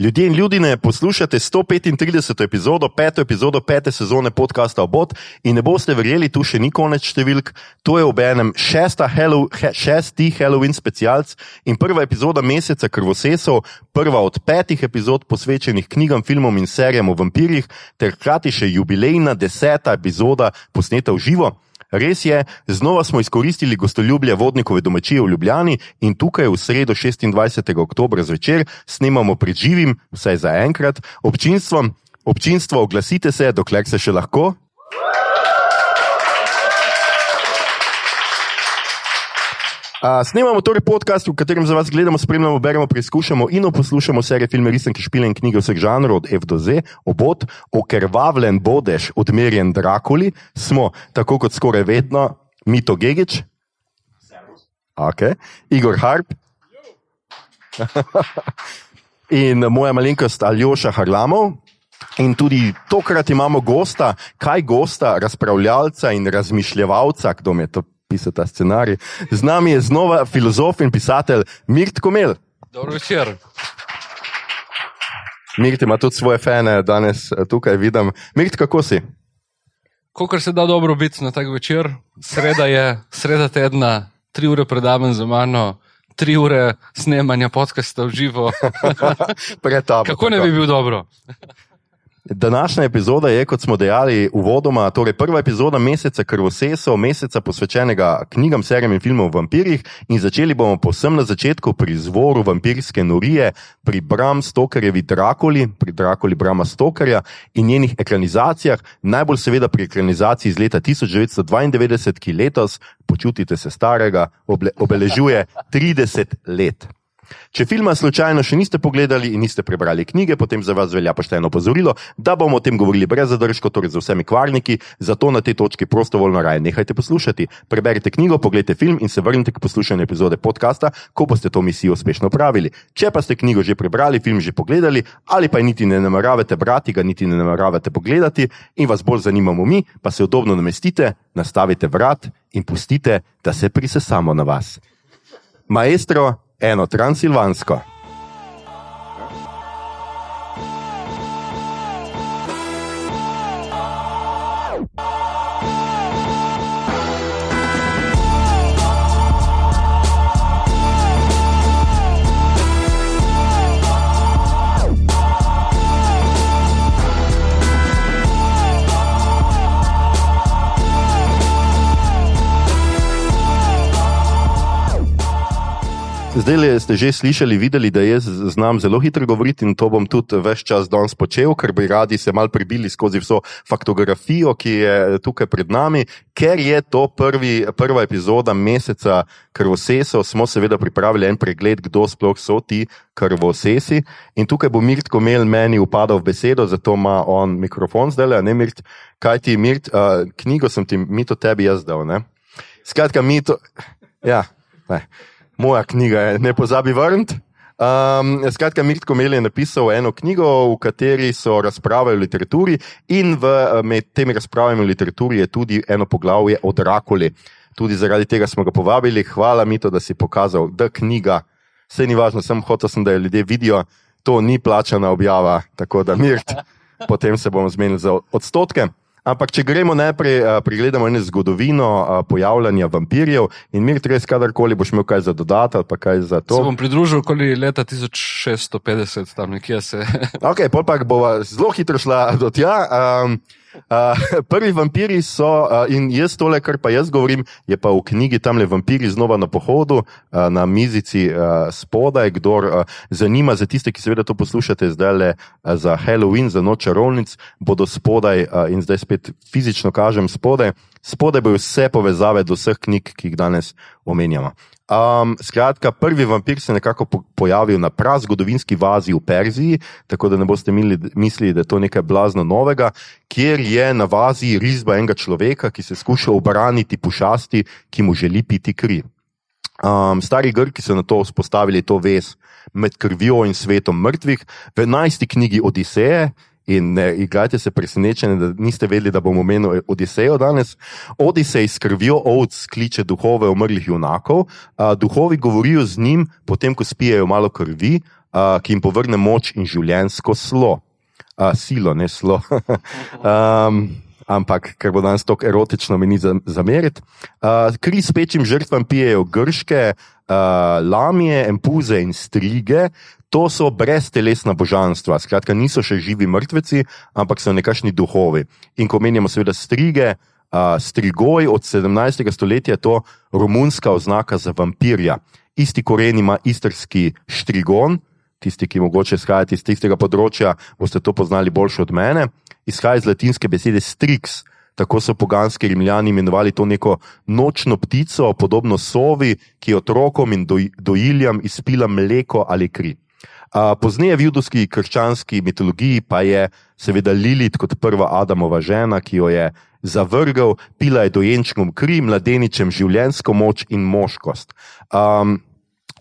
Ljudje in ljudje, poslušate 135. epizodo, peto epizodo pete sezone podcasta Obot in ne boste verjeli, tu še ni konec številk. To je ob enem Hallow, he, šesti Halloween specialc in prva epizoda meseca Krvosesov, prva od petih epizod posvečenih knjigam, filmom in serijam o vampirjih, ter hkrati še jubilejna deseta epizoda posneta v živo. Res je, znova smo izkoristili gostoljubje vodnikove domačije v Ljubljani in tukaj v sredo 26. oktober zvečer snemamo pred živim, vsaj za enkrat, občinstvom. Občinstvo, oglasite se, dokler se še lahko. Snemamo torej podcast, v katerem za vas gledamo, spremljamo, beremo, preizkušamo in poslušamo serije filme, risanke, špile in knjige vseh žanrov, od F do Z, obot, okrvavljen bodež, odmerjen Drakuli, smo, tako kot skoraj vedno, Mito Gigič, okay. Igor Harp in moja malenkost Aljoša Harlamov. In tudi tokrat imamo gosta, kaj gosta, razpravljalca in razmišljevalca, kdo mi je to pisal ta scenarij. Z nami je znova filozof in pisatelj Mirt Komel. Dobro večer. Mirt ima tudi svoje fane, danes eh, tukaj vidim. Mirt, kako si? Kolikor se da dobro biti na tak večer, sreda je, sreda tedna, tri ure predavam za mano, tri ure snemanja podcasta v živo. Kako ne bi bil dobro? Današnja epizoda je, kot smo dejali, uvodoma, torej prva epizoda meseca Krvosesov, meseca posvečenega knjigam, serijam in filmom o vampirjih. In začeli bomo posem na začetku pri izvoru vampirske norije, pri Bram Stokerjevi Drakoli, pri Drakoli Brama Stokerja in njenih ekranizacijah. Najbolj seveda pri ekranizaciji iz leta 1992, ki letos, počutite se starega, obeležuje 30 let. Če filma slučajno še niste pogledali in niste prebrali knjige, potem za vas velja pošteno opozorilo, da bomo o tem govorili brez zadržkov, torej z vsemi kvarniki, zato na tej točki prostovoljno raje nehajte poslušati. Preberite knjigo, pogledajte film in se vrnite k poslušanju epizode podcasta, ko boste to misijo uspešno opravili. Če pa ste knjigo že prebrali, film že pogledali ali pa niti ne nameravate brati, ga niti ne nameravate pogledati in vas bolj zanimamo mi, pa se udobno namestite, nastavite vrat in pustite, da se prisesamo na vas. Maestro, eno transilvansko. Zdaj ste že slišali, videli, da jaz znam zelo hitro govoriti in to bom tudi več čas danes počel, ker bi radi se mal prebili skozi vso faktografijo, ki je tukaj pred nami. Ker je to prvi, prva epizoda meseca krvosesov, smo seveda pripravili en pregled, kdo sploh so ti krvosesi. In tukaj bo Mirt Komel meni upadal v besedo, zato ima on mikrofon zdaj, ne Mirt. Kaj ti, Mirt, uh, knjigo sem ti, mi to tebi jaz dal, ne? Skratka, mi to. Ja, ne moja knjiga je Ne pozabi vrniti. Um, skratka, Mirt Komel je napisal eno knjigo, v kateri so razprave o literaturi, in v, med temi razpravami o literaturi je tudi eno poglavje o Drakuli. Tudi zaradi tega smo ga povabili. Hvala mi to, da si pokazal, da knjiga, vse ni važno, sem hotel, sem, da jo ljudje vidijo, to ni plačana objava, tako da Mirt, potem se bomo zmenili za odstotke. Ampak, če gremo najprej, uh, pregledamo eno zgodovino uh, pojavljanja vampirjev in mir, res kadarkoli boš imel kaj za dodati ali kaj za to. Se bom pridružil okoli leta 1650, tam nekje se. ok, pol pa bo zelo hitro šla do tja. Um, Uh, prvi vampiri so, uh, in jaz tole, kar pa jaz govorim, je pa v knjigi tam le vampiri znova na pohodu, uh, na mizici uh, spodaj. Kdo uh, zanima, za tiste, ki seveda to poslušate zdaj le uh, za Halloween, za noč čarovnic, bodo spodaj uh, in zdaj spet fizično kažem spodaj. Spodaj bojo vse povezave do vseh knjig, ki jih danes omenjamo. Um, skratka, prvi vampir se je nekako po pojavil na prazgodovinski vazi v Perziji, tako da ne boste mislili, da je to nekaj blazno novega, kjer je na vazi risba enega človeka, ki se skuša obraniti pošasti, ki mu želi piti kri. Um, stari Grki so na to vzpostavili to vez med krvjo in svetom mrtvih. V enajsti knjigi Odiseje In ne igrajte se presenečeni, da niste vedeli, da bomo omenili Odisejo danes. Odisej s krvjo ovc kliče duhove umrlih junakov. A, duhovi govorijo z njim, potem ko spijajo malo krvi. uh, ki jim povrne moč in življensko slo. Uh, silo, ne slo. um, ampak, ker bo danes tako erotično, mi ni zameriti. Uh, kri s pečim žrtvam pijejo grške, uh, lamije, empuze in strige. To so breztelesna božanstva, skratka, niso še živi mrtveci, ampak so nekakšni duhovi. In ko menjamo, seveda, strige, uh, strigoj od 17. stoletja, je to romunska oznaka za vampirja. Isti koren ima istrski štrigon, tisti, ki mogoče izhajate iz tistega področja, boste to poznali boljše od mene. Izhaja iz latinske besede strix. Tako so poganski rimljani imenovali to neko nočno ptico, podobno sovi, ki otrokom in dojiljam izpila mleko ali kri. Pozneje v judovski krščanski mitologiji pa je seveda Lilit kot prva Adamova žena, ki jo je zavrgel, pila je dojenčkom kri, mladeničem življensko moč in moškost. Um,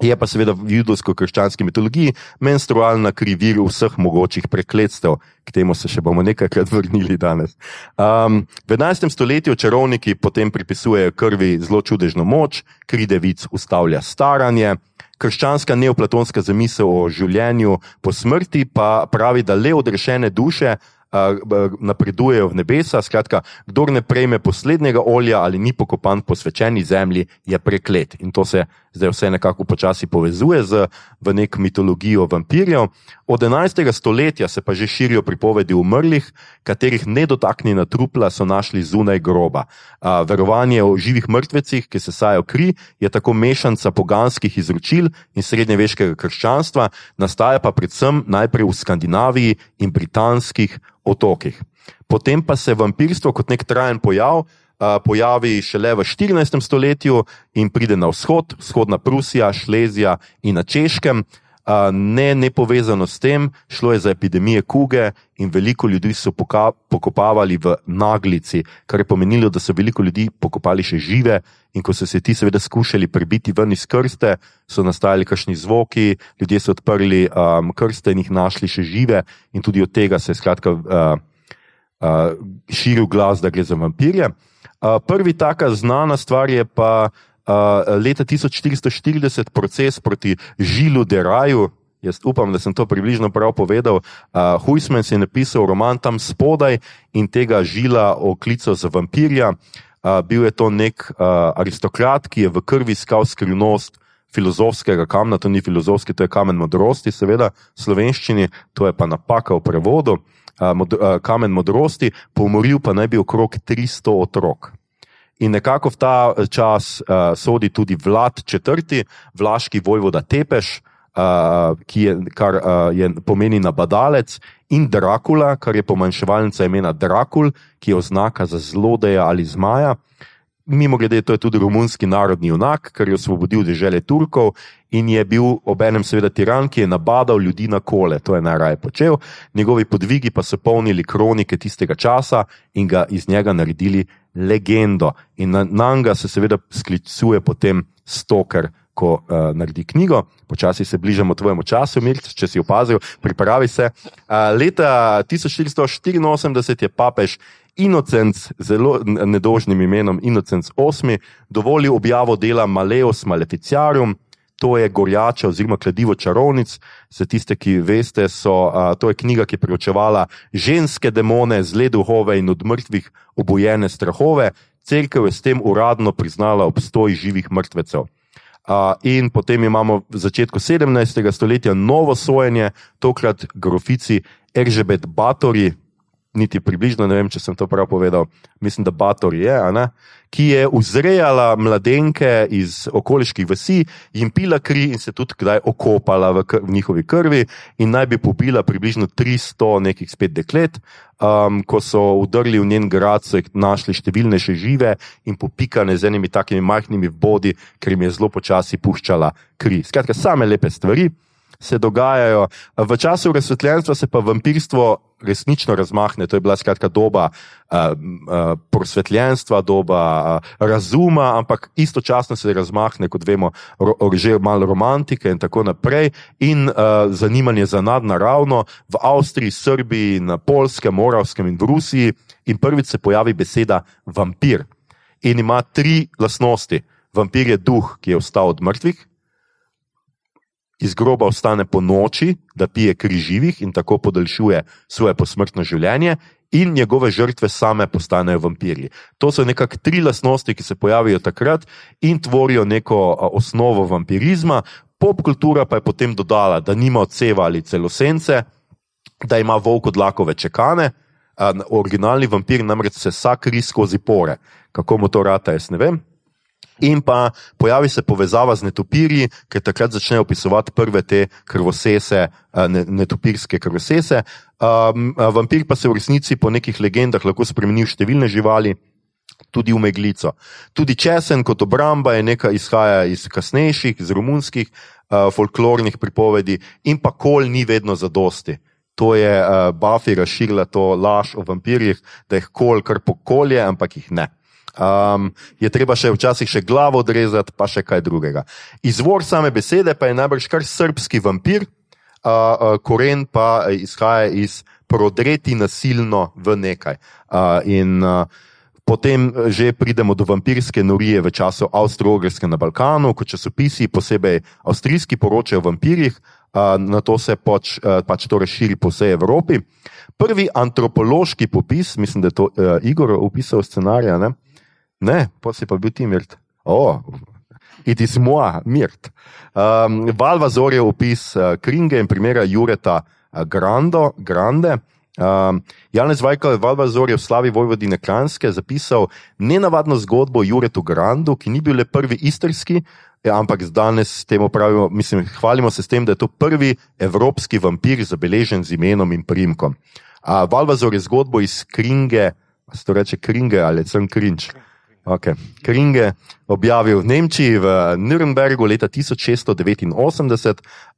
Je pa seveda v judovsko-krščanski mitologiji menstrualna kri vir vseh mogočih prekletstev, k temu se še bomo nekajkrat vrnili danes. Um, v 11. stoletju čarovniki potem pripisujejo krvi zelo čudežno moč, kri devic ustavlja staranje. Krščanska neoplatonska zamisel o življenju po smrti pa pravi, da le odrešene duše napredujejo v nebesa. Skratka, kdo ne prejme poslednjega olja ali ni pokopan po svečeni zemlji, je preklet. In to se zdaj vse nekako počasi povezuje z neko mitologijo vampirjev. Od 11. stoletja se pa že širijo pripovedi umrlih, katerih nedotaknjena trupla so našli zunaj groba. A, verovanje o živih mrtvecih, ki se sajo kri, je tako mešanca poganskih izročil in srednjeveškega krščanstva, nastaja pa predvsem najprej v Skandinaviji in britanskih otokih. Potem pa se vampirstvo kot nek trajen pojav pojavi šele v 14. stoletju in pride na vzhod, vzhodna Prusija, Šlezija in na Češkem. Ne, ne povezano s tem, šlo je za epidemije kuge in veliko ljudi so pokopavali v naglici, kar je pomenilo, da so veliko ljudi pokopali še žive. In ko so se ti, seveda, skušali prebiti ven iz krste, so nastajali kakšni zvoki, ljudje so odprli um, krste in jih našli še žive, in tudi od tega se je skratka uh, uh, širil glas, da gre za vampirje prvi taka znana stvar je pa uh, leta 1440 proces proti Žilu Deraju. Jaz upam, da sem to približno prav povedal. Uh, Huisman je napisal roman tam spodaj in tega žila oklical za vampirja. Uh, bil je to nek uh, aristokrat, ki je v krvi iskal skrivnost filozofskega kamna, to ni filozofski, to je kamen modrosti, seveda, v slovenščini, to je pa napaka v prevodu mod, kamen modrosti, pomoril pa naj bi okrog 300 otrok. In nekako v ta čas uh, sodi tudi vlad četrti, vlaški vojvoda Tepeš, uh, ki je, kar uh, je pomeni nabadalec, in Drakula, kar je pomanjševalnica imena Drakul, ki je oznaka za zlodeja ali zmaja. Mimo grede, to je tudi romunski narodni junak, ker je osvobodil države Turkov in je bil obenem seveda tiran, ki je nabadal ljudi na kole, to je najraje počel. Njegovi podvigi pa so polnili kronike tistega časa in ga iz njega naredili legendo. In na, njega se seveda sklicuje potem stoker. Ko uh, naredi knjigo, počasi se bližamo tvojemu času, Mirc, če si opazil, pripravi se. Uh, leta 1484 je papež Inocenc, zelo nedožnim imenom Inocenc VIII, dovolil objavo dela Maleus Maleficiarum, to je gorjača oziroma kladivo čarovnic. Za tiste, ki veste, so, a, to je knjiga, ki je preučevala ženske demone, zle duhove in od mrtvih obojene strahove. Cerkev je s tem uradno priznala obstoj živih mrtvecev. Uh, in potem imamo v začetku 17. stoletja novo sojenje, tokrat grofici Eržebet Batori, niti približno ne vem, če sem to prav povedal, mislim, da Bator je, ki je vzrejala mladenke iz okoliških vasi, jim pila kri in se tudi kdaj okopala v, kr v njihovi krvi, in naj bi pobila približno 300 nekih spet deklet. Um, ko so udrli v njen grad, so jih našli številne še žive in popikane z enimi takimi majhnimi vbodi, ker jim je zelo počasi puščala kri. Skratka, same lepe stvari se dogajajo. V času razsvetljenstva se pa vampirstvo resnično razmahne. To je bila skratka doba uh, uh, prosvetljenstva, doba uh, razuma, ampak istočasno se razmahne, kot vemo, ro, že malo romantike in tako naprej, in uh, zanimanje za nadnaravno v Avstriji, Srbiji, na Polskem, Moravskem in v Rusiji. In prvič se pojavi beseda vampir. In ima tri lastnosti. Vampir je duh, ki je vstal od mrtvih, iz groba vstane po noči, da pije kri živih in tako podaljšuje svoje posmrtno življenje, in njegove žrtve same postanejo vampirji. To so nekako tri lastnosti, ki se pojavijo takrat in tvorijo neko osnovo vampirizma. Popkultura pa je potem dodala, da nima odseva ali celosence, da ima volk od lakove čekane. Originalni vampir namreč se sakri skozi pore. Kako mu to rata, jaz ne vem. In pa pojavi se povezava z netopirji, ker takrat začnejo opisovati prve te krvosese, ne, netopirske krvosese. Um, vampir pa se v resnici po nekih legendah lahko spremeni v številne živali. Tudi v meglico. Tudi česen kot obramba je nekaj izhaja iz kasnejših, iz romunskih uh, folklornih pripovedi, in pa kol ni vedno zadosti. To je uh, Buffy razširila to laž o vampirjih, da jih kol kar pokolje, ampak jih ne. Um, je treba še včasih še glavo odrezati, pa še kaj drugega. Izvor same besede pa je najbrž kar srpski vampir, uh, uh, koren pa izhaja iz prodreti nasilno v nekaj. Uh, in uh, potem že pridemo do vampirske norije v času Avstro-Ogrske na Balkanu, ko časopisi, posebej avstrijski, poročajo o vampirjih, uh, na to se poč, uh, pač to razširi po vsej Evropi. Prvi antropološki popis, mislim, da je to uh, Igor opisal scenarij. Ne, pa si pa bil ti mirt. Oh, it is moja mirt. Um, Valvazor je opis uh, Kringe in primera Jureta uh, Grando, Grande. Um, Janez Vajkal Valvazor je v slavi Vojvodine Kranske zapisal nenavadno zgodbo o Juretu Grandu, ki ni bil le prvi istrski, ja, ampak danes temu pravimo, mislim, hvalimo se s tem, da je to prvi evropski vampir zabeležen z imenom in primkom. Uh, Valvazor je zgodbo iz Kringe, se to reče Kringe ali Crn Krinč. Okay. Kringe objavil v Nemčiji, v Nürnbergu leta 1689.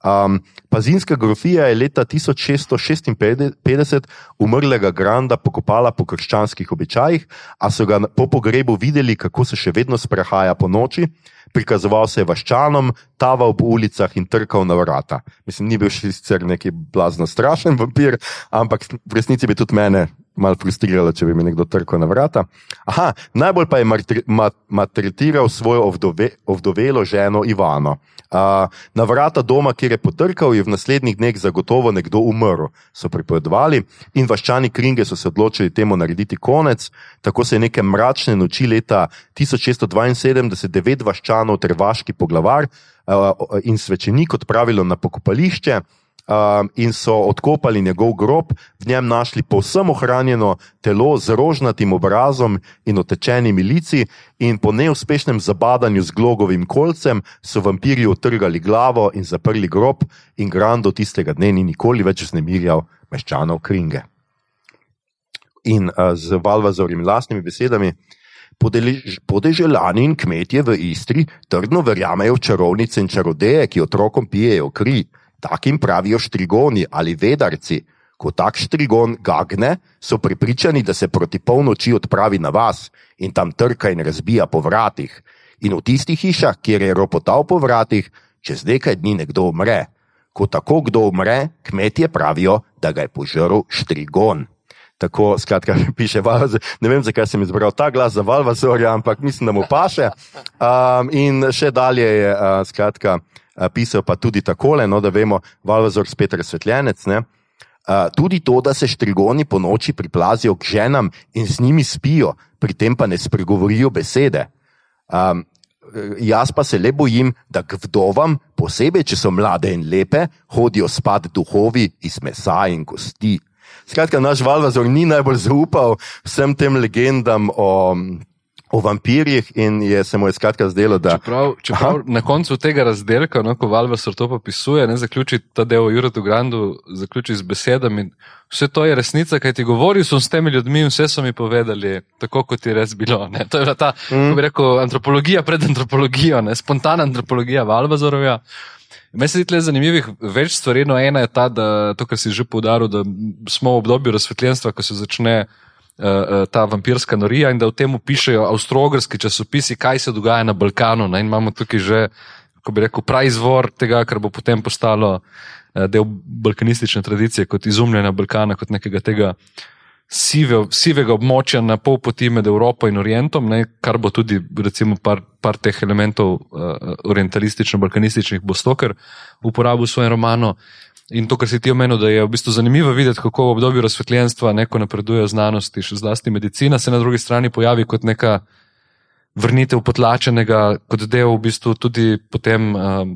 Um, Pazinska grofija je leta 1656 umrlega Granda pokopala po krščanskih običajih, a so ga po pogrebu videli, kako se še vedno sprehaja po noči. Prikazoval se je vaščanom, taval po ulicah in trkal na vrata. Mislim, ni bil še sicer neki blazno strašen vampir, ampak v resnici bi tudi mene malo frustriralo, če bi mi nekdo trkal na vrata. Aha, najbolj pa je maltretiral svojo ovdove, ovdovelo ženo Ivano. Uh, na vrata doma, kjer je potrkal, je v naslednjih dneh zagotovo nekdo umrl, so pripovedovali, in vaščani Kringe so se odločili temu narediti konec. Tako se je neke mračne noči leta 1672 devet vaščanov ter vaški poglavar uh, in svečenik odpravilo na pokopališče um, in so odkopali njegov grob, v njem našli povsem ohranjeno telo z rožnatim obrazom in otečenimi lici, in po neuspešnem zabadanju z glogovim kolcem so vampirji otrgali glavo in zaprli grob, in Grando tistega dne ni nikoli več vznemirjal meščanov Kringe. In uh, z Valvazorjem lastnimi besedami. Podeželani in kmetje v Istri trdno verjamejo v čarovnice in čarodeje, ki otrokom pijejo kri. Takim pravijo štrigoni ali vedarci. Ko tak štrigon gagne, so pripričani, da se proti polnoči odpravi na vas in tam trka in razbija po vratih. In v tistih hišah, kjer je ropotal po vratih, čez nekaj dni nekdo umre. Ko tako kdo umre, kmetje pravijo, da ga je požrl štrigon. Tako, skratka, piše Valvazor. Ne vem, zakaj sem izbral ta glas za Valvazorja, ampak mislim, da mu paše. Um, in še dalje je, uh, skratka. Pisal pa tudi takole, no, da vemo, Valvazor spet razsvetljenec. Ne? Uh, tudi to, da se štrigoni po noči priplazijo k ženam in z njimi spijo, pri tem pa ne spregovorijo besede. Um, jaz pa se le bojim, da k vdovam, posebej če so mlade in lepe, hodijo spat duhovi iz mesa in kosti. Skratka, naš Valvazor ni najbolj zaupal vsem tem legendam o o vampirjih in je se mu je skratka zdelo, da. Čeprav, čeprav na koncu tega razdelka, no, ko Valvesor to popisuje, ne zaključi ta del o Juretu Grandu, zaključi z besedami. Vse to je resnica, kaj ti govoril sem s temi ljudmi in vse so mi povedali, tako kot je res bilo. Ne? To je bila ta, mm. kako bi rekel, antropologija pred antropologijo, ne? spontana antropologija Valvezorovja. Meni se zdi zanimivih več stvari. No, ena je ta, da to, kar si že poudaril, da smo v obdobju razsvetljenstva, ko se začne ta vampirska norija in da v tem pišejo avstrogrski časopisi, kaj se dogaja na Balkanu. Ne? In imamo tukaj že, kako bi rekel, pravi izvor tega, kar bo potem postalo uh, del balkanistične tradicije, kot izumljena Balkana, kot nekega tega sive, sivega območja na pol poti med Evropo in Orientom, ne, kar bo tudi, recimo, par, par teh elementov uh, orientalistično-balkanističnih bo stoker uporabil v svojem romanu. In to, kar si ti omenil, da je v bistvu zanimivo videti, kako v obdobju razsvetljenstva neko napreduje znanosti, še zlasti medicina, se na drugi strani pojavi kot neka vrnitev potlačenega, kot del v bistvu tudi potem. Um,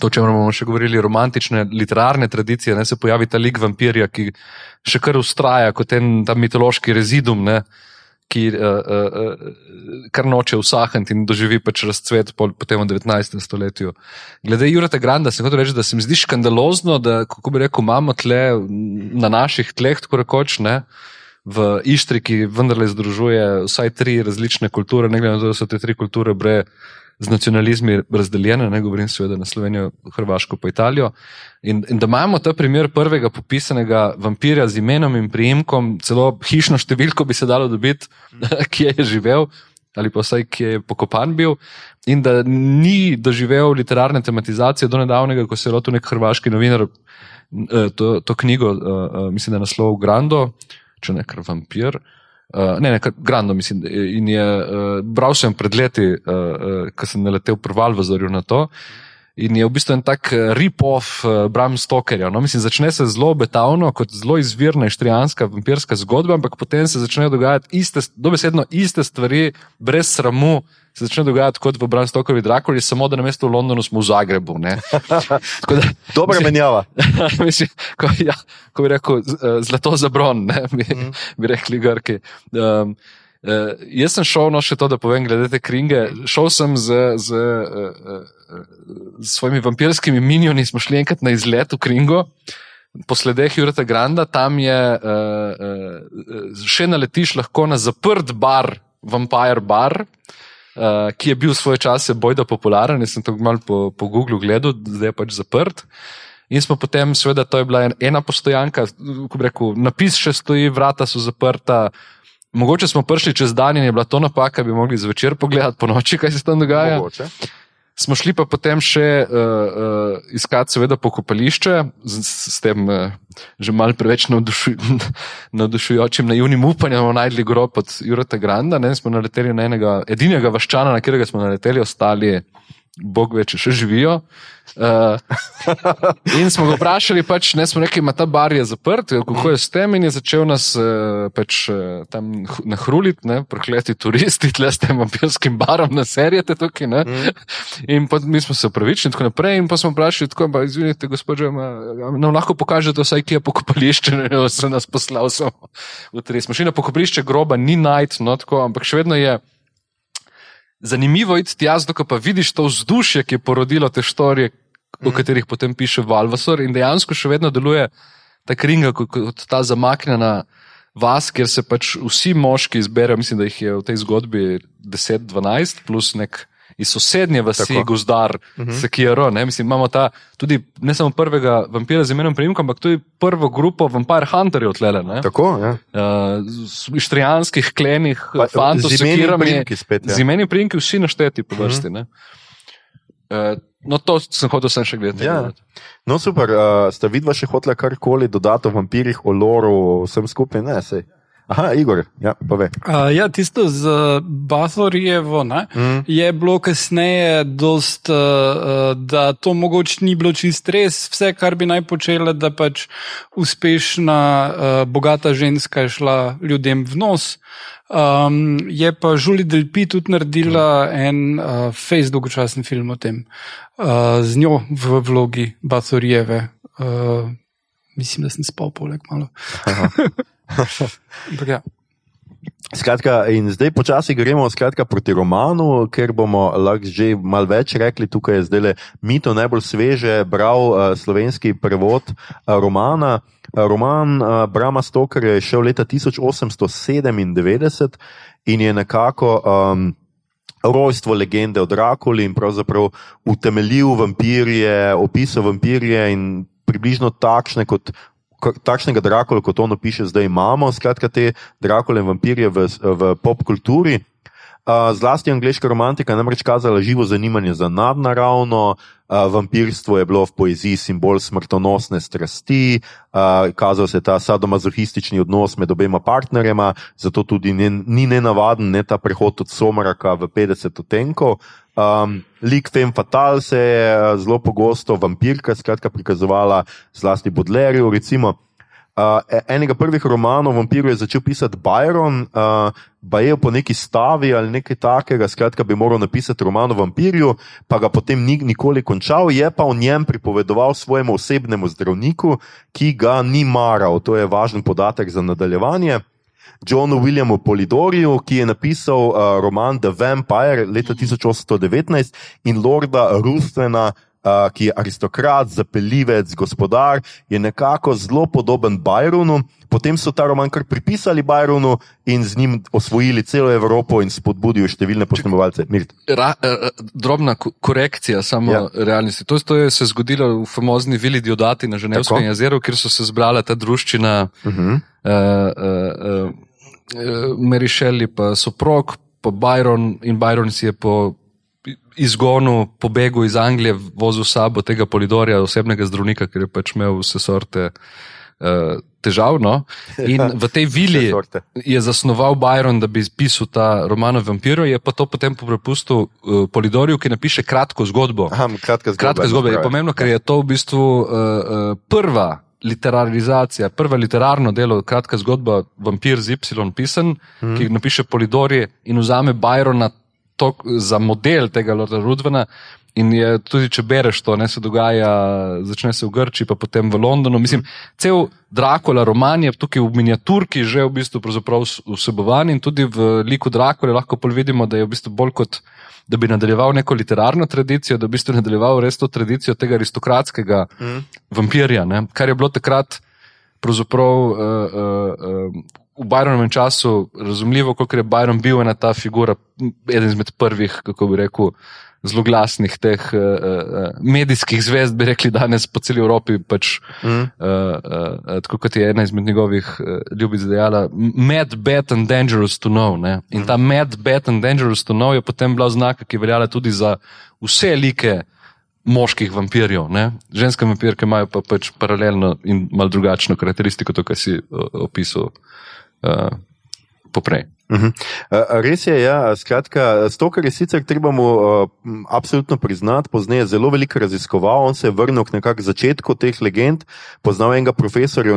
To, če bomo še govorili, romantične literarne tradicije, ne, se pojavi ta lik vampirja, ki še kar ustraja kot en ta mitološki rezidum, ne, ki uh, uh, kar noče usahniti in doživi pač razcvet po, potem v 19. stoletju. Glede Jurata Granda, se hoče reči, da se mi zdi škandalozno, da, kako bi rekel, imamo tle na naših tleh, tako rekoč, ne. V Ištri, ki vendarle združuje vsaj tri različne kulture, ne glede na to, da so te tri kulture brez z nacionalizmi razdeljene, ne govorim seveda na Slovenijo, Hrvaško, pa Italijo. In, in da imamo ta primer prvega popisanega vampirja z imenom in prijemkom, celo hišno številko bi se dalo dobiti, kje je živel ali pa vsaj kje je pokopan bil. In da ni doživel literarne tematizacije do nedavnega, ko se je lotil nek hrvaški novinar eh, to, to knjigo, eh, eh, mislim, da je naslov Grando, če ne kar vampir. Uh, ne, ne, grando, mislim. In je uh, bral sem pred leti, uh, uh, ko sem naletel prval v Zorju na to. In je v bistvu en tak rip-off uh, Bram Stokerja. No? Mislim, začne se zelo obetavno, kot zelo izvirna ištrijanska vampirska zgodba, ampak potem se začnejo dogajati iste, dobesedno iste stvari, brez sramu, se začne dogajati kot v Bram Stokerju Drakuli, samo da na mestu v Londonu smo v Zagrebu. Dobra menjava. mislim, ko, ja, ko bi rekel, zlato za bron, ne, bi, mm. bi rekli Grki. Um, Uh, jaz sem šel, no še to, da povem, glede te kringe. Šel sem z, z, uh, uh, z svojimi vampirskimi minioni, smo šli enkrat na izlet v kringo, po sledeh Jureta Granda, tam je uh, uh, še naletiš lahko na zaprt bar, Vampire Bar. Uh, uh, ki je bil v svoj čas bojda popularen. Jaz sem to malo po, po Googlu gledal, zdaj je pač zaprt. In smo potem, seveda, to je bila ena postojanka, ko bi rekel, napis še stoji, vrata so zaprta. Mogoče smo prišli čez dan in je bila to napaka, bi mogli zvečer pogledati po noči, kaj se tam dogaja. Mogoče. Smo šli pa potem še uh, uh, iskati, seveda, pokopališče, z, s tem uh, že malce preveč navdušu, navdušujočim naivnim upanjem, da bomo najdli grob od Jurata Granda. Ne, smo naleteli na enega, edinega vaščana, na katerega smo naleteli, ostali. Bog ve, če še živijo. Uh, in smo ga vprašali, pač, ne smo rekli, da ta bar je zaprt, kako je s tem, in je začel nas uh, pač, uh, tam nahruliti, prokleti turisti, tle s tem vampirskim barom na serijete tukaj. Mm. In pa, mi smo se upravičili in tako naprej. In pa smo vprašali, tako, pa, izvinite, gospod, nam lahko pokažete vsaj, kje je pokopališče, ne se nas poslal samo v tri. Smo šli na pokopališče groba, ni najt, no, tako, ampak še vedno je zanimivo je iti jaz, ko pa vidiš to vzdušje, ki je porodilo te storije, mm. o katerih potem piše Valvasor in dejansko še vedno deluje ta kringa kot, kot ta zamaknjena vas, kjer se pač vsi moški izberejo, mislim, da jih je v tej zgodbi 10-12 plus nek iz sosednje vasi, Tako. gozdar, uh -huh. Sekiro. Ne? Mislim, imamo ta, tudi ne samo prvega vampira z imenom Primka, ampak tudi prvo grupo Vampire Hunterjev tlele. Tako, ja. Uh, Štrijanskih klenih fantov, z imenom spet. Ja. Z imenom Primki vsi našteti po vrsti. Uh -huh. uh, no, to sem hotel sem še gledati. Ja. No, super. Uh, ste vidva še hotela karkoli dodati o vampirjih, o loru, vsem skupaj? Ne, sej. Aha, Igor, ja, pove. Uh, ja, tisto z Bathorjevo mm. je bilo kasneje, dost, uh, da to mogoče ni bilo čist res, vse, kar bi naj počela, da pač uspešna, uh, bogata ženska je šla ljudem v nos. Um, je pa Julie Delpi tudi naredila mm. en uh, face dolgočasen film o tem, uh, z njo v vlogi Bathorjeve. Uh, mislim, da sem spal poleg malo. ja. Skratka, in zdaj počasi gremo skratka, proti romanu, ker bomo lahko že malo več rekli. Tukaj je zdaj le mito najbolj sveže, bral uh, slovenski prevod uh, romana. Uh, roman uh, Brama Stoker je šel leta 1897 in je nekako. Um, Rojstvo legende o Drakuli in pravzaprav utemeljil vampirje, opisal vampirje in približno takšne kot takšnega Drakula, kot ono piše, zdaj imamo, skratka, te Drakule in vampirje v, v pop kulturi. Zlasti angliška romantika je namreč kazala živo zanimanje za nadnaravno, vampirstvo je bilo v poeziji simbol smrtonosne strasti, kazal se je ta sadomazohistični odnos med obema partnerjema, zato tudi ni nenavaden ne ta prehod od somraka v 50 odtenkov. Um, lik Fem Fatal se je zelo pogosto vampirka skratka, prikazovala, zlasti Bodlerju. Recimo, Uh, enega prvih romanov o vampiru je začel pisati Byron, uh, Bajev po neki stavi ali nekaj takega, skratka, bi moral napisati roman o vampirju, pa ga potem ni nikoli končal, je pa o njem pripovedoval svojemu osebnemu zdravniku, ki ga ni maral. To je važen podatek za nadaljevanje. Johnu Williamu Polidorju, ki je napisal uh, roman The Vampire leta 1819 in Lorda Rustvena uh, ki je aristokrat, zapeljivec, gospodar, je nekako zelo podoben Byronu. Potem so ta roman kar pripisali Byronu in z njim osvojili celo Evropo in spodbudili številne posnemovalce. Ra, uh, drobna korekcija, samo ja. realnosti. To, to je se zgodilo v famozni vili Diodati na Ženevskem jezeru, kjer so se zbrala ta druščina. Uh -huh. uh, uh, uh, Shelley, pa soprog, pa Byron in Byron si je po izgonu, pobegu iz Anglije, vozil sabo tega polidorja, osebnega zdravnika, ker je pač imel vse sorte uh, težav. No? In v tej vili je zasnoval Byron, da bi pisal ta roman o vampiru, je pa to potem prepustil uh, polidorju, ki napiše kratko zgodbo. Aha, kratka zgodba. Kratka zgodba. Je pomembno, ker je to v bistvu uh, uh, prva. Literarizacija, prva literarno delo, kratka zgodba, vampir z Y, pisan, mm. ki napiše Polidori in vzame Byrona to, za model tega Lorda Rudvena. In je tudi, če bereš to, ne se dogaja, začne se v Grči, pa potem v Londonu. Mislim, cel Dracula roman je tukaj v miniaturki že v bistvu vsebovan in tudi v liku Dracula lahko vidimo, da je v bistvu bolj kot da bi nadaljeval neko literarno tradicijo, da bi v bistvu nadaljeval res to tradicijo tega aristokratskega mm. vampirja, ne? kar je bilo takrat pravzaprav uh, uh, uh, v Byronovem času razumljivo, kako je Byron bil ena ta figura, eden izmed prvih, kako bi rekel, zelo glasnih teh uh, uh, medijskih zvezd, bi rekli danes po celi Evropi. Pač, mm. uh, uh, tako kot je ena izmed njegovih uh, ljubic dejala, mad, bad and dangerous to know. Ne? In mm. ta mad, bad and dangerous to know je potem bila znaka, ki je veljala tudi za vse like. Moških vampirjev, ne? ženske vampirke imajo pa pač paralelno in malo drugačno karakteristiko, to, kar si uh, opisal. Uh, poprej. Uh -huh. uh, res je, ja, skratka, to, kar je sicer treba mu uh, absolutno priznati, pozneje zelo veliko raziskoval. On se je vrnil k nekakšnemu začetku teh legend, poznal enega profesorja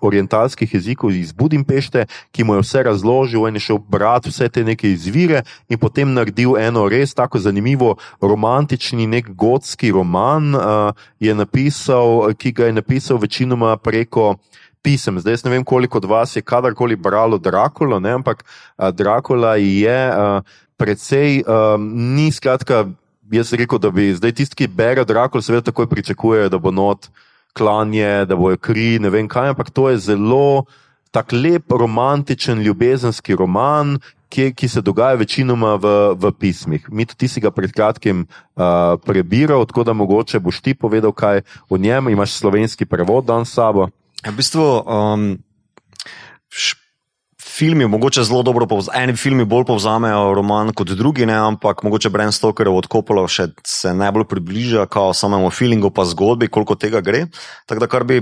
orientalskih jezikov iz Budimpešte, ki mu je vse razložil in je šel brati vse te neke izvire in potem naredil eno res tako zanimivo, romantični, nek gotski roman, uh, napisal, ki ga je napisal večinoma preko pisem. Zdaj, ne vem, koliko od vas je kadarkoli bralo Drakula, ampak Drakula je uh, precej, uh, ni skratka. Jaz rekel, da bi zdaj tisti, ki bere Drakula, seveda takoj pričakujejo, da bo not klanje, da bo kri, ne vem kaj, ampak to je zelo tak lep, romantičen, ljubezenski roman. Ki se dogaja večinoma v, v pismih. Mi tudi si ga pred kratkim uh, prebiral, tako da mogoče boš ti povedal kaj o njem. Imaš slovenski prevod dan s sabo. V bistvu, um, filmi, mogoče zelo dobro, eni filmi bolj povzamejo roman kot drugi, ne, ampak mogoče Bren Stoker od Kopola še se najbolj približa samemu feelingu, pa zgodbi, koliko tega gre. Tako da, kar, bi,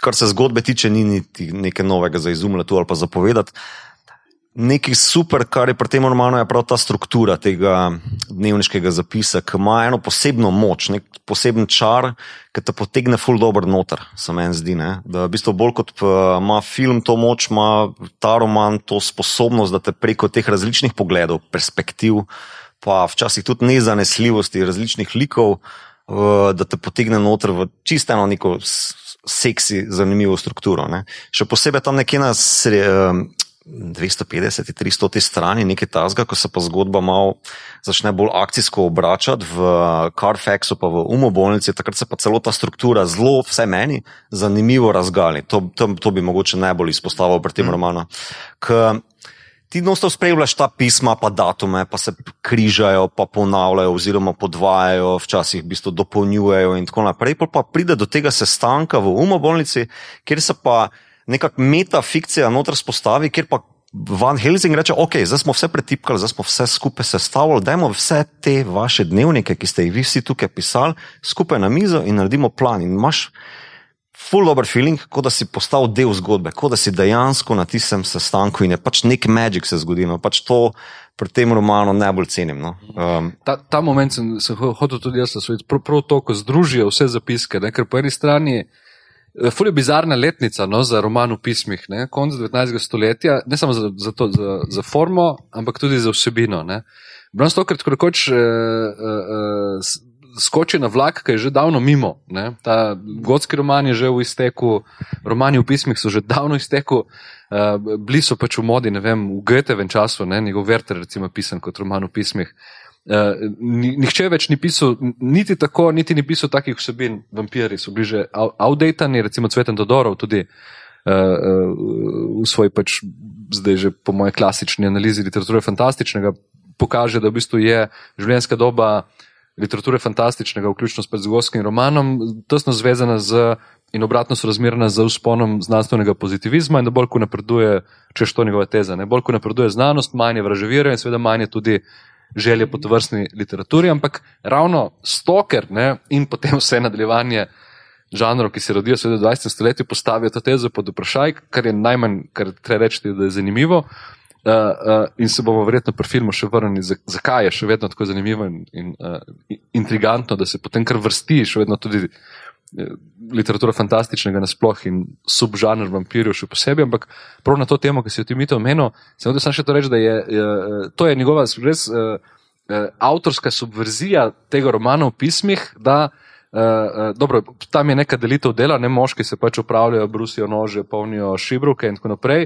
kar se zgodbe tiče, ni niti nekaj novega za izumljati ali pa zapovedati. Nekaj super, kar je pri tem romanu, je prav ta struktura tega dnevniškega zapisa, ki ima eno posebno moč, nek poseben čar, ki te potegne full dobro noter, se meni zdi. Ne? Da, v bistvu, bolj kot ima film to moč, ima ta roman to sposobnost, da te preko teh različnih pogledov, perspektiv, pa včasih tudi nezanesljivosti različnih likov, da te potegne noter v čisto eno neko seksi, zanimivo strukturo. Ne? Še posebej tam nekje na sredi. 250, 300 strani, nekaj tasga, ko se pa zgodba malo začne bolj akcijsko obračati v Carfaxu, pa v umobolnici, takrat se pa celota struktura zelo, vse meni, zanimivo razgali. To, to, to bi mogoče najbolj izpostavil pri tem mm. romanu. K, ti nosto spremljaš ta pisma, pa datume, pa se križajo, pa ponavljajo, oziroma podvajajo, včasih v bistvu dopolnjujejo in tako naprej. Pa pride do tega sestanka v umobolnici, kjer se pa nekakšna metafikcija noter spostavi, kjer pa Van Helsing reče, ok, zdaj smo vse pretipkali, zdaj smo vse skupaj sestavili, dajmo vse te vaše dnevnike, ki ste jih vi vsi tukaj pisali, skupaj na mizo in naredimo plan. In imaš full dober feeling, kot da si postal del zgodbe, kot da si dejansko na tistem sestanku in je pač nek magic se zgodil. No. Pač pri tem romanu najbolj cenim. No. Um, Ta, ta moment sem, ho- hotel tudi jaz nasloviti, prav, prav to, ko združijo vse zapiske. Ne? Ker po eni strani eh, ful je bizarna letnica no, za roman v pismih, ne? konc 19. stoletja, ne samo za, za, to, za, za formo, ampak tudi za vsebino. ne. Bram Stoker tako rekoč eh, eh, s- skoči na vlak, ki je že davno mimo. Ne? Ta gotski roman je že v izteku, romani v pismih so že davno izteku, uh, bili so pač v modi, ne vem, v Goethevem času, ne? njegov Werther recimo pisan kot roman v pismih. Ni- nihče več ni pisal, niti tako, niti ni pisal takih vsebin, vampiri so bili že out- outdatani, recimo Cveten Dodorov tudi uh, uh, v svoji pač zdaj že po moje klasični analizi literature fantastičnega pokaže, da v bistvu je življenjska doba literature fantastičnega, vključno s predzogovskim romanom, tesno zvezana z in obratno sorazmerna z usponom znanstvenega pozitivizma in da bolj ko napreduje, če je to njegova teza, ne? bolj ko napreduje znanost, manj je vraževira in seveda manj je tudi želje po tovrstni literaturi, ampak ravno stoker ne? in potem vse nadaljevanje žanrov, ki se rodijo v 20. stoletju, postavijo to tezo pod vprašaj, kar je najmanj, kar treba reči, da je zanimivo. Uh, uh, in se bomo verjetno pri filmu še vrnili, za- zakaj je še vedno tako zanimivo in, in uh, intrigantno, da se potem kar vrsti, še vedno tudi literatura fantastičnega nasploh in subžanr vampirjev še posebej, ampak prav na to temo, ki si jo ti mito omenil, sem hotel samo še to reči, da je, je eh, to je njegova res uh, uh, avtorska subverzija tega romana v pismih, da Uh, uh, dobro, tam je neka delitev dela, ne moški se pač upravljajo, brusijo nože, polnijo šibruke in tako naprej.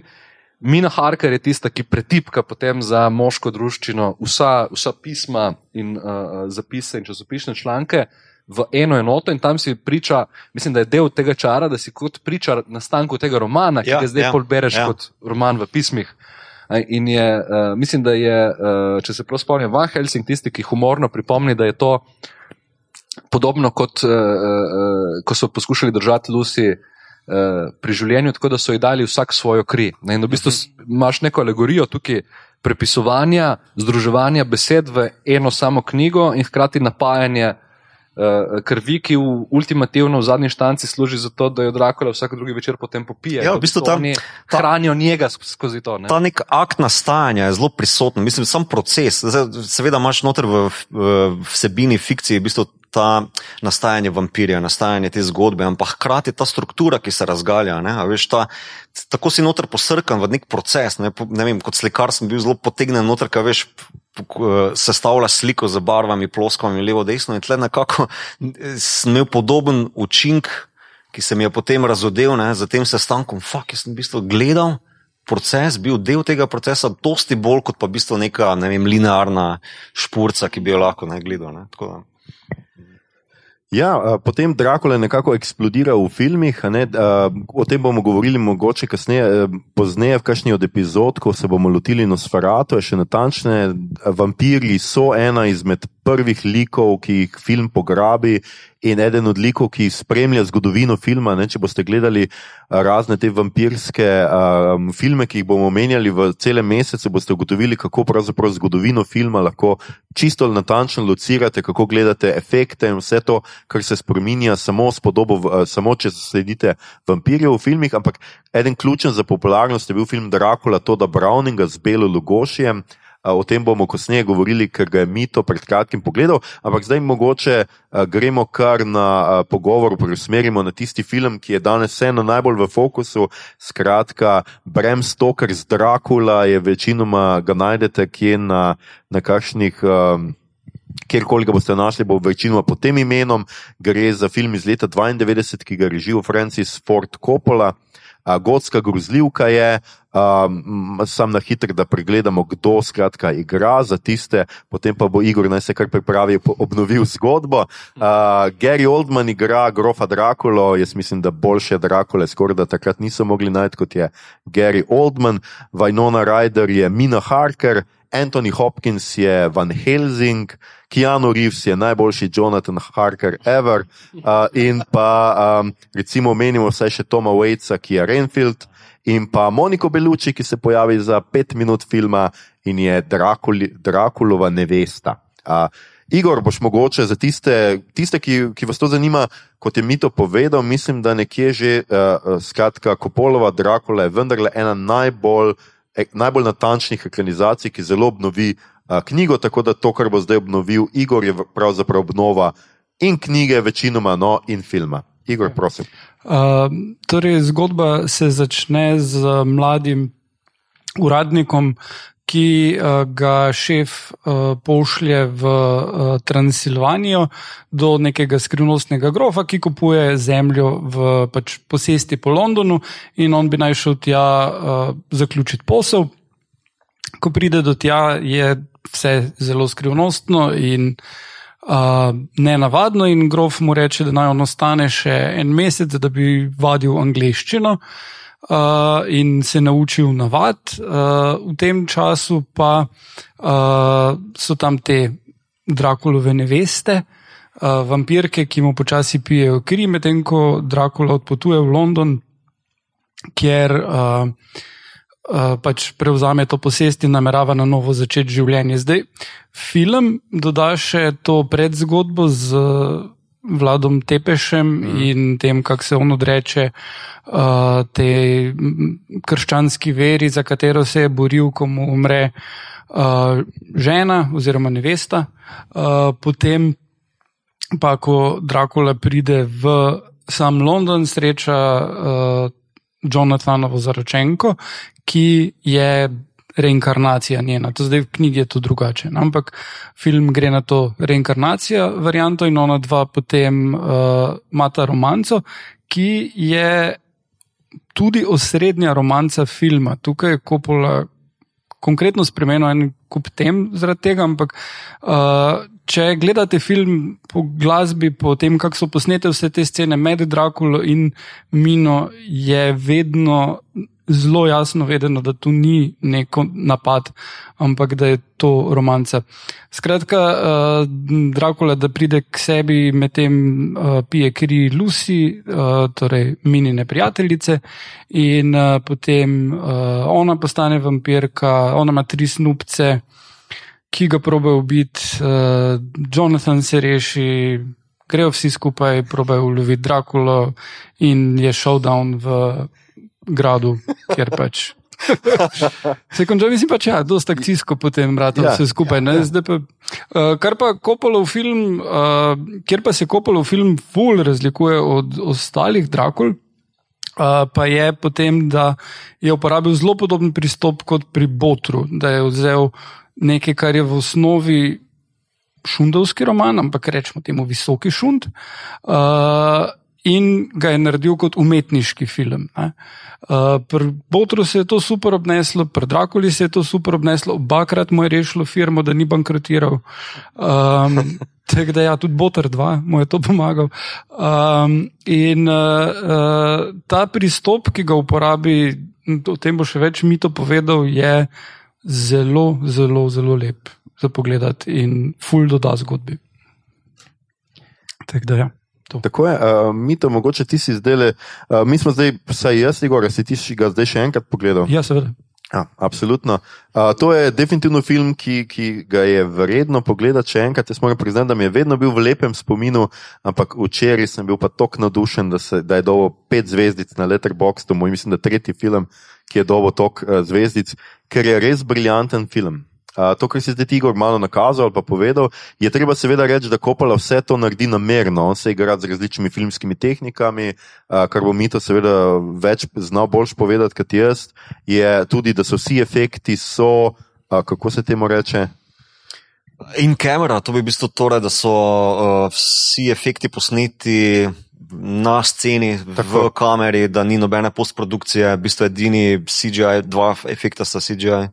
Mina Harker je tista, ki pretipka potem za moško druščino vsa, vsa pisma in uh, zapise in časopisne članke v eno enoto in tam si priča, mislim, da je del tega čara, da si kot priča nastanku tega romana, ki Ja, ga zdaj ja, bereš ja. kot roman v pismih. In je, uh, mislim, da je, uh, če se prav spomnim, Van Helsing tisti, ki humorno pripomni, da je to podobno kot uh, uh, ko so poskušali držati Lucy uh, pri življenju, tako da so ji dali vsak svojo kri. Ne? In v bistvu s- imaš neko alegorijo tukaj prepisovanja, združevanja besed v eno samo knjigo in hkrati napajanje uh, krvi, ki v ultimativno v zadnji štanci služi za to, da jo Dracula vsak drugi večer potem popije. Ja, v bistvu ta- oni ta- hranijo njega sk- skozi to. Ne? Ta nek akt nastajanja je zelo prisoten, mislim, sam proces. Zdaj, seveda imaš noter v, v vsebini fikcije v bistvu ta nastajanje vampirja, nastajanje te zgodbe, ampak hkrati ta struktura, ki se razgalja. Ne, veš, ta, tako si noter posrkan v nek proces. Ne, ne vem, kot slikar sem bil zelo potegnjen noter, kaj veš. p- Sestavlja sliko z barvami, ploskvami, levo, desno, in tle nekako eh, imel podoben učinek, ki se mi je potem razodel ne, za tem sestankom. Fak, jaz sem v bistvu gledal proces, bil del tega procesa, dosti bolj kot pa v bistvu neka ne vem, linearna špurca, ki bi jo lahko ne gledal. Ne. Tako da. Ja, potem Dracula nekako eksplodira v filmih. Ne, o tem bomo govorili mogoče kasneje, pozneje v kakšni od epizod, ko se bomo lotili Nosferatu, še natančne. Vampiri so ena izmed prvih likov, ki jih film pograbi. In eden od likov, ki spremlja zgodovino filma. Ne, če boste gledali a, razne te vampirske um, filme, ki jih bomo omenjali v celem mesecu, boste ugotovili, kako pravzaprav zgodovino filma lahko čisto natančno locirate, kako gledate efekte in vse to, kar se spremenja samo s podobo, eh, samo če sledite vampirjev v filmih. Ampak eden ključen za popularnost je bil film Dracula, to da Browninga z Belo Lugošijem. O tem bomo kasneje govorili, ker ga je Mito pred kratkim pogledal, ampak zdaj mogoče gremo kar na pogovor, preusmerimo na tisti film, ki je danes vseeno najbolj v fokusu. Skratka, Bram Stoker z Dracula je večinoma ga najdete kje na, na kakšnih. Um, Kjerkoli ga boste našli, bo večinoma pod tem imenom. Gre za film iz leta 92, ki ga je režiral Francis Ford Coppola. A, Gotska grozljivka je, um, sam na hitro, da pregledamo, kdo skratka igra za tiste, potem pa bo Igor naj se kar pripravi, obnovil zgodbo. Uh, Gary Oldman igra grofa Drakulo, jaz mislim, da boljše Drakule skoraj da takrat niso mogli najti kot je Gary Oldman, Vajnona Ryder je Mina Harker. Anthony Hopkins je Van Helsing, Keanu Reeves je najboljši Jonathan Harker ever, uh, in pa um, recimo menimo vsaj še Toma Waitsa, ki je Renfield, in pa Moniko Beluči, ki se pojavi za pet minut filma in je Drakuli, Drakulova nevesta. Uh, Igor, boš mogoče za tiste, tiste ki, ki vas to zanima, kot je Mito povedal, mislim, da nekje že uh, skratka Kopolova Drakula je vendarle ena najbolj, eh, najbolj natančnih ekranizacij, ki zelo obnovi uh, knjigo, tako da to, kar bo zdaj obnovil Igor, je pravzaprav obnova in knjige, večinoma, no, in filma. Igor, prosim. Uh, torej, zgodba se začne z mladim uradnikom, ki uh, ga šef uh, pošlje v uh, Transilvanijo do nekega skrivnostnega grofa, ki kupuje zemljo v pač, posesti po Londonu, in on bi naj šel tja uh, zaključiti posel. Ko pride do tja, je vse zelo skrivnostno in uh, nenavadno, in grof mu reče, da naj on ostane še en mesec, da bi vadil angliščino. Uh, in se naučil navad, uh, v tem času pa uh, so tam te Drakulove neveste, uh, vampirke, ki mu počasi pijejo kri, medtem ko Drakula odpotuje v London, kjer uh, pač prevzame to posest in namerava na novo začeti življenje. Zdaj, film doda še to predzgodbo z uh, Vladom Tepešem mm. in tem, kako se on odreče uh, tej krščanski veri, za katero se je boril, ko mu umre uh, žena oziroma nevesta. Uh, potem pa, ko Drakula pride v sam London, sreča uh, Jonathanovo zaročenko, ki je reinkarnacija njena. To zdaj v knjigi je to drugače. Ampak film gre na to reinkarnacija varianto in ona dva potem uh, mata romanco, ki je tudi osrednja romanca filma. Tukaj je Kopola konkretno spremenil en kup tem zaradi tega, ampak uh, če gledate film po glasbi, po tem, kako so posnete vse te scene med Drakulo in Mino, je vedno zelo jasno vedeno, da tu ni neko napad, ampak da je to romanca. Skratka, uh, Dracula, da pride k sebi, medtem uh, pije kri Lucy, uh, torej minine prijateljice, in uh, potem uh, ona postane vampirka, ona ima tri snupce, ki ga probejo ubiti, uh, Jonathan se reši. Grejo vsi skupaj, probejo uloviti Drakulo, in je showdown v gradu, kjer pač. Se konča, mislim pač, ja, dosta akcijsko potem, brate, ja, vse skupaj. Ja, ja. Pa, uh, kar pa Kopolov film, uh, kjer pa se Kopolov film full razlikuje od ostalih Drakul, uh, pa je potem, da je uporabil zelo podoben pristop kot pri Botru, da je vzel nekaj, kar je v osnovi šundovski roman, ampak rečemo temu visoki šund. Uh, in ga je naredil kot umetniški film. Uh, pri Botru se je to super obneslo, pri Drakuli se je to super obneslo, obakrat mu je rešilo firmo, da ni bankrotiral. Um, Tako da, ja, tudi Botr 2 mu je to pomagal. Um, in uh, uh, ta pristop, ki ga uporabi, o tem bo še več mi to povedal, je zelo, zelo, zelo lep za pogled in full doda zgodbi. Tako da, ja. To. Tako je, uh, mi to mogoče ti si zdaj le. Uh, mi smo zdaj, vsaj jaz, Igor, si ti si ga zdaj še enkrat pogledal. Ja, seveda. Ja, absolutno. Uh, to je definitivno film, ki, ki ga je vredno pogledati še enkrat. Jaz moram priznati, da mi je vedno bil v lepem spominu, ampak včeraj sem bil pa tako navdušen, da, se, da je dobil pet zvezdic na Letterboxdu, moj mislim, da tretji film, ki je dobil toliko uh, zvezdic, ker je res briljanten film to, kar si zdaj Igor malo nakazal ali pa povedal, je treba seveda reči, da Kopala vse to naredi namerno. On se igra z različnimi filmskimi tehnikami, a, kar bo mi to seveda več znal boljš povedati kot jaz. Je tudi, da so vsi efekti, so, a, kako se temu reče. In kamera, to bi v bistvu torej, da so uh, vsi efekti posneti na sceni, Tako. v kameri, da ni nobene postprodukcije, v bistvu edini CGI, dva efekta sta CGI.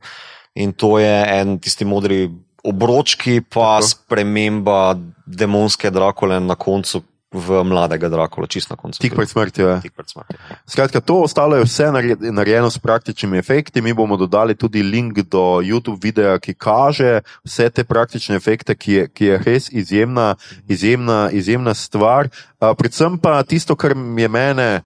In to je en tisti modri obročki, pa Tako. sprememba demonske Drakule na koncu. V mladega Drakula, čist na koncu. Tik pred smrtjo. Ja. Tik pred smrtjo. Skratka, to ostalo je vse narejeno s praktičnimi efekti. Mi bomo dodali tudi link do YouTube videa, ki kaže vse te praktične efekte, ki je, ki je res izjemna, izjemna, izjemna stvar. Uh, predvsem pa tisto, kar je mene,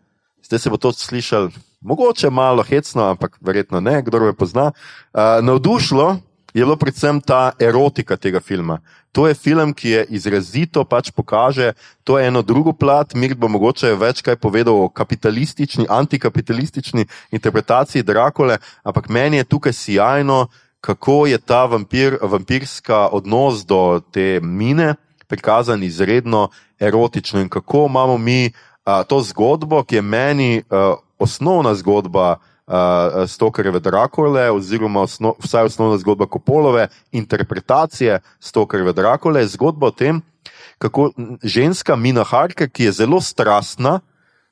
zdaj se bo to slišal mogoče malo hecno, ampak verjetno ne, kdo me pozna. Uh, navdušilo je bilo predvsem ta erotika tega filma. To je film, ki je izrazito pač pokaže, to eno drugo plat, mir bo mogoče več kaj povedal o kapitalistični, antikapitalistični interpretaciji Drakole, ampak meni je tukaj sjajno, kako je ta vampir, vampirska odnos do te mine prikazan izredno erotično in kako imamo mi a, to zgodbo, ki je meni a, osnovna zgodba uh, Stokerjeve Drakole, oziroma osno, vsaj osnovna zgodba Kopolove, interpretacije Stokerjeve Drakole, je zgodba o tem, kako ženska Mina Harke, ki je zelo strastna,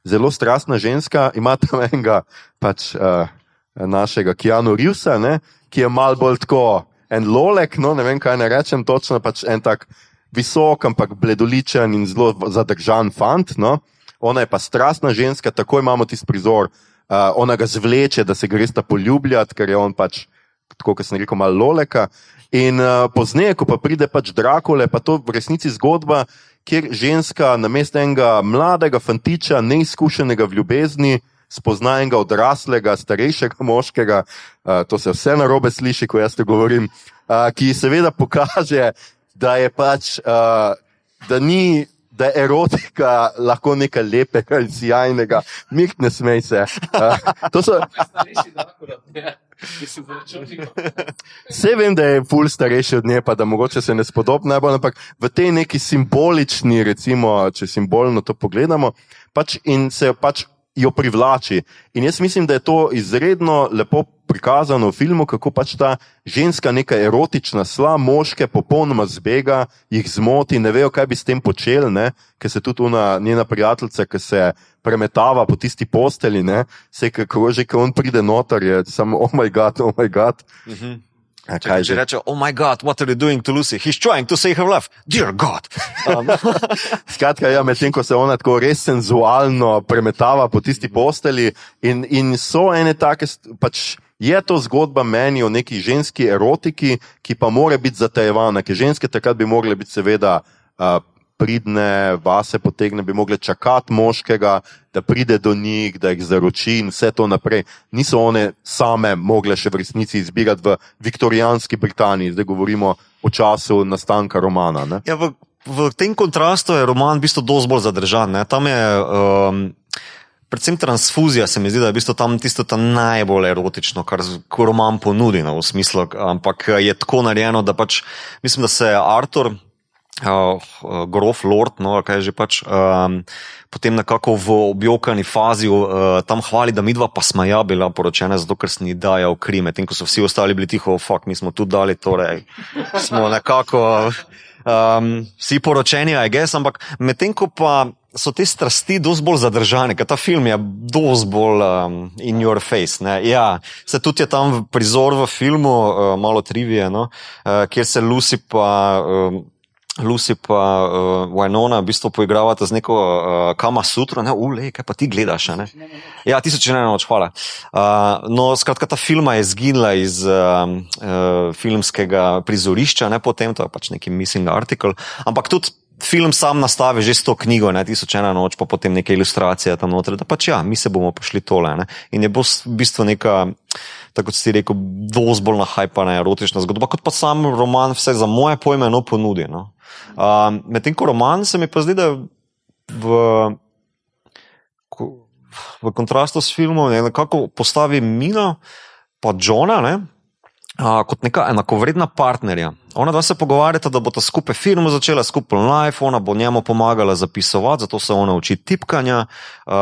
zelo strastna ženska, ima tam enega pač, uh, našega Keanu Rivsa, ne, ki je mal bolj tako en lolek, no ne vem kaj ne rečem, točno pač en tak visok, ampak bledoličen in zelo zadržan fant. No. Ona je pa strastna ženska, tako imamo tisti prizor, uh, ona ga zvleče, da se gre sta poljubljati, ker je on pač, kot sem rekel, malo loleka. In uh, pozneje, ko pa pride pač Drakole, pa to v resnici zgodba, kjer ženska na mestu enega mladega fantiča, neizkušenega v ljubezni, spozna enega odraslega, starejšega moškega, uh, to se vse na robe sliši, ko jaz to govorim, uh, ki seveda pokaže, da je pač, uh, da ni da je erotika lahko nekaj lepega in sjajnega, mi ne smej se. Uh, so... Vse vem, da je ful starejši od nje, pa da mogoče se ne spodobi najbolj, ampak v tej neki simbolični, recimo, če simbolno to pogledamo, pač in se pač jo privlači. In jaz mislim, da je to izredno lepo prikazano v filmu, kako pač ta ženska, neka erotična sla, moške popolnoma zbega, jih zmoti, ne vejo, kaj bi s tem počeli, ker se tudi ona, njena prijateljica, ki se premetava po tisti posteli, se kako že, ko on pride noter, je samo, oh moj bog, oh moj bog. Uh -huh. A, kaj že reče? Oh, moj bog, what are you doing to Lucy? He's trying to save her life. Dear God. Um. Skratka, ja, medtem ko se ona tako res senzualno premetava po tisti posteli, in, in so ene take, pač je to zgodba meni o neki ženski erotiki, ki pa mora biti zatajevana, ker ženske takrat bi morale biti seveda. Uh, pridne, vase potegne, bi mogli čakati moškega, da pride do njih, da jih zaroči in vse to naprej. Niso one same mogle še v resnici izbirati v viktorijanski Britaniji, zdaj govorimo o času nastanka romana. Ja, v, v tem kontrastu je roman v bistvu dosti bolj zadržan. Ne? Tam je. Um... Predvsem transfuzija se mi zdi, da je tam tisto najbolj erotično, kar roman ponudi, no, v smislu, ampak je tako narejeno, da pač mislim, da se Artur, uh, grof, lord, no, kaj že pač. Um, Potem nekako v objokani fazi uh, tam hvali, da mi dva pa smo ja bila poročena, zato ker smo ji dajali krime, tem ko so vsi ostali bili tiho, fuck, mi smo tu dali, torej smo nekako um, vsi poročeni, aj gess, ampak medtem ko pa so te strasti dosti bolj zadržane, ker ta film je dosti bolj um, in your face. Ne? Ja, se tudi je tam prizor v filmu, uh, malo trivije, no? uh, kjer se Lucy pa. Um, Lucy pa uh, Winona v bistvu poigravata z neko uh, kama sutro, ne, ule, kaj pa ti gledaš, ne? Ja, tisoč ena noč, hvala. Uh, no, skratka, ta filma je zginila iz uh, uh, filmskega prizorišča, ne potem, to je pač neki missing article, ampak tudi film sam nastavi že s to knjigo, ne, tisoč ena noč, pa potem neke ilustracije tam noter, da pač ja, mi se bomo pošli tole, ne. In je bo v bistvu neka, tako kot si rekel, dosti bolj nahajpana erotična zgodba, kot pa sam roman vse za moje pojme no ponudi, no. Um, Medtem ko roman se mi pa zdi, da v, v kontrastu s filmom nekako postavi Mina pa Johna ne, a, kot neka enakovredna partnerja. Ona dva se pogovarjata, da bo ta skupaj firmo začela, skupaj life, ona bo njemu pomagala zapisovati, zato se ona uči tipkanja, uh,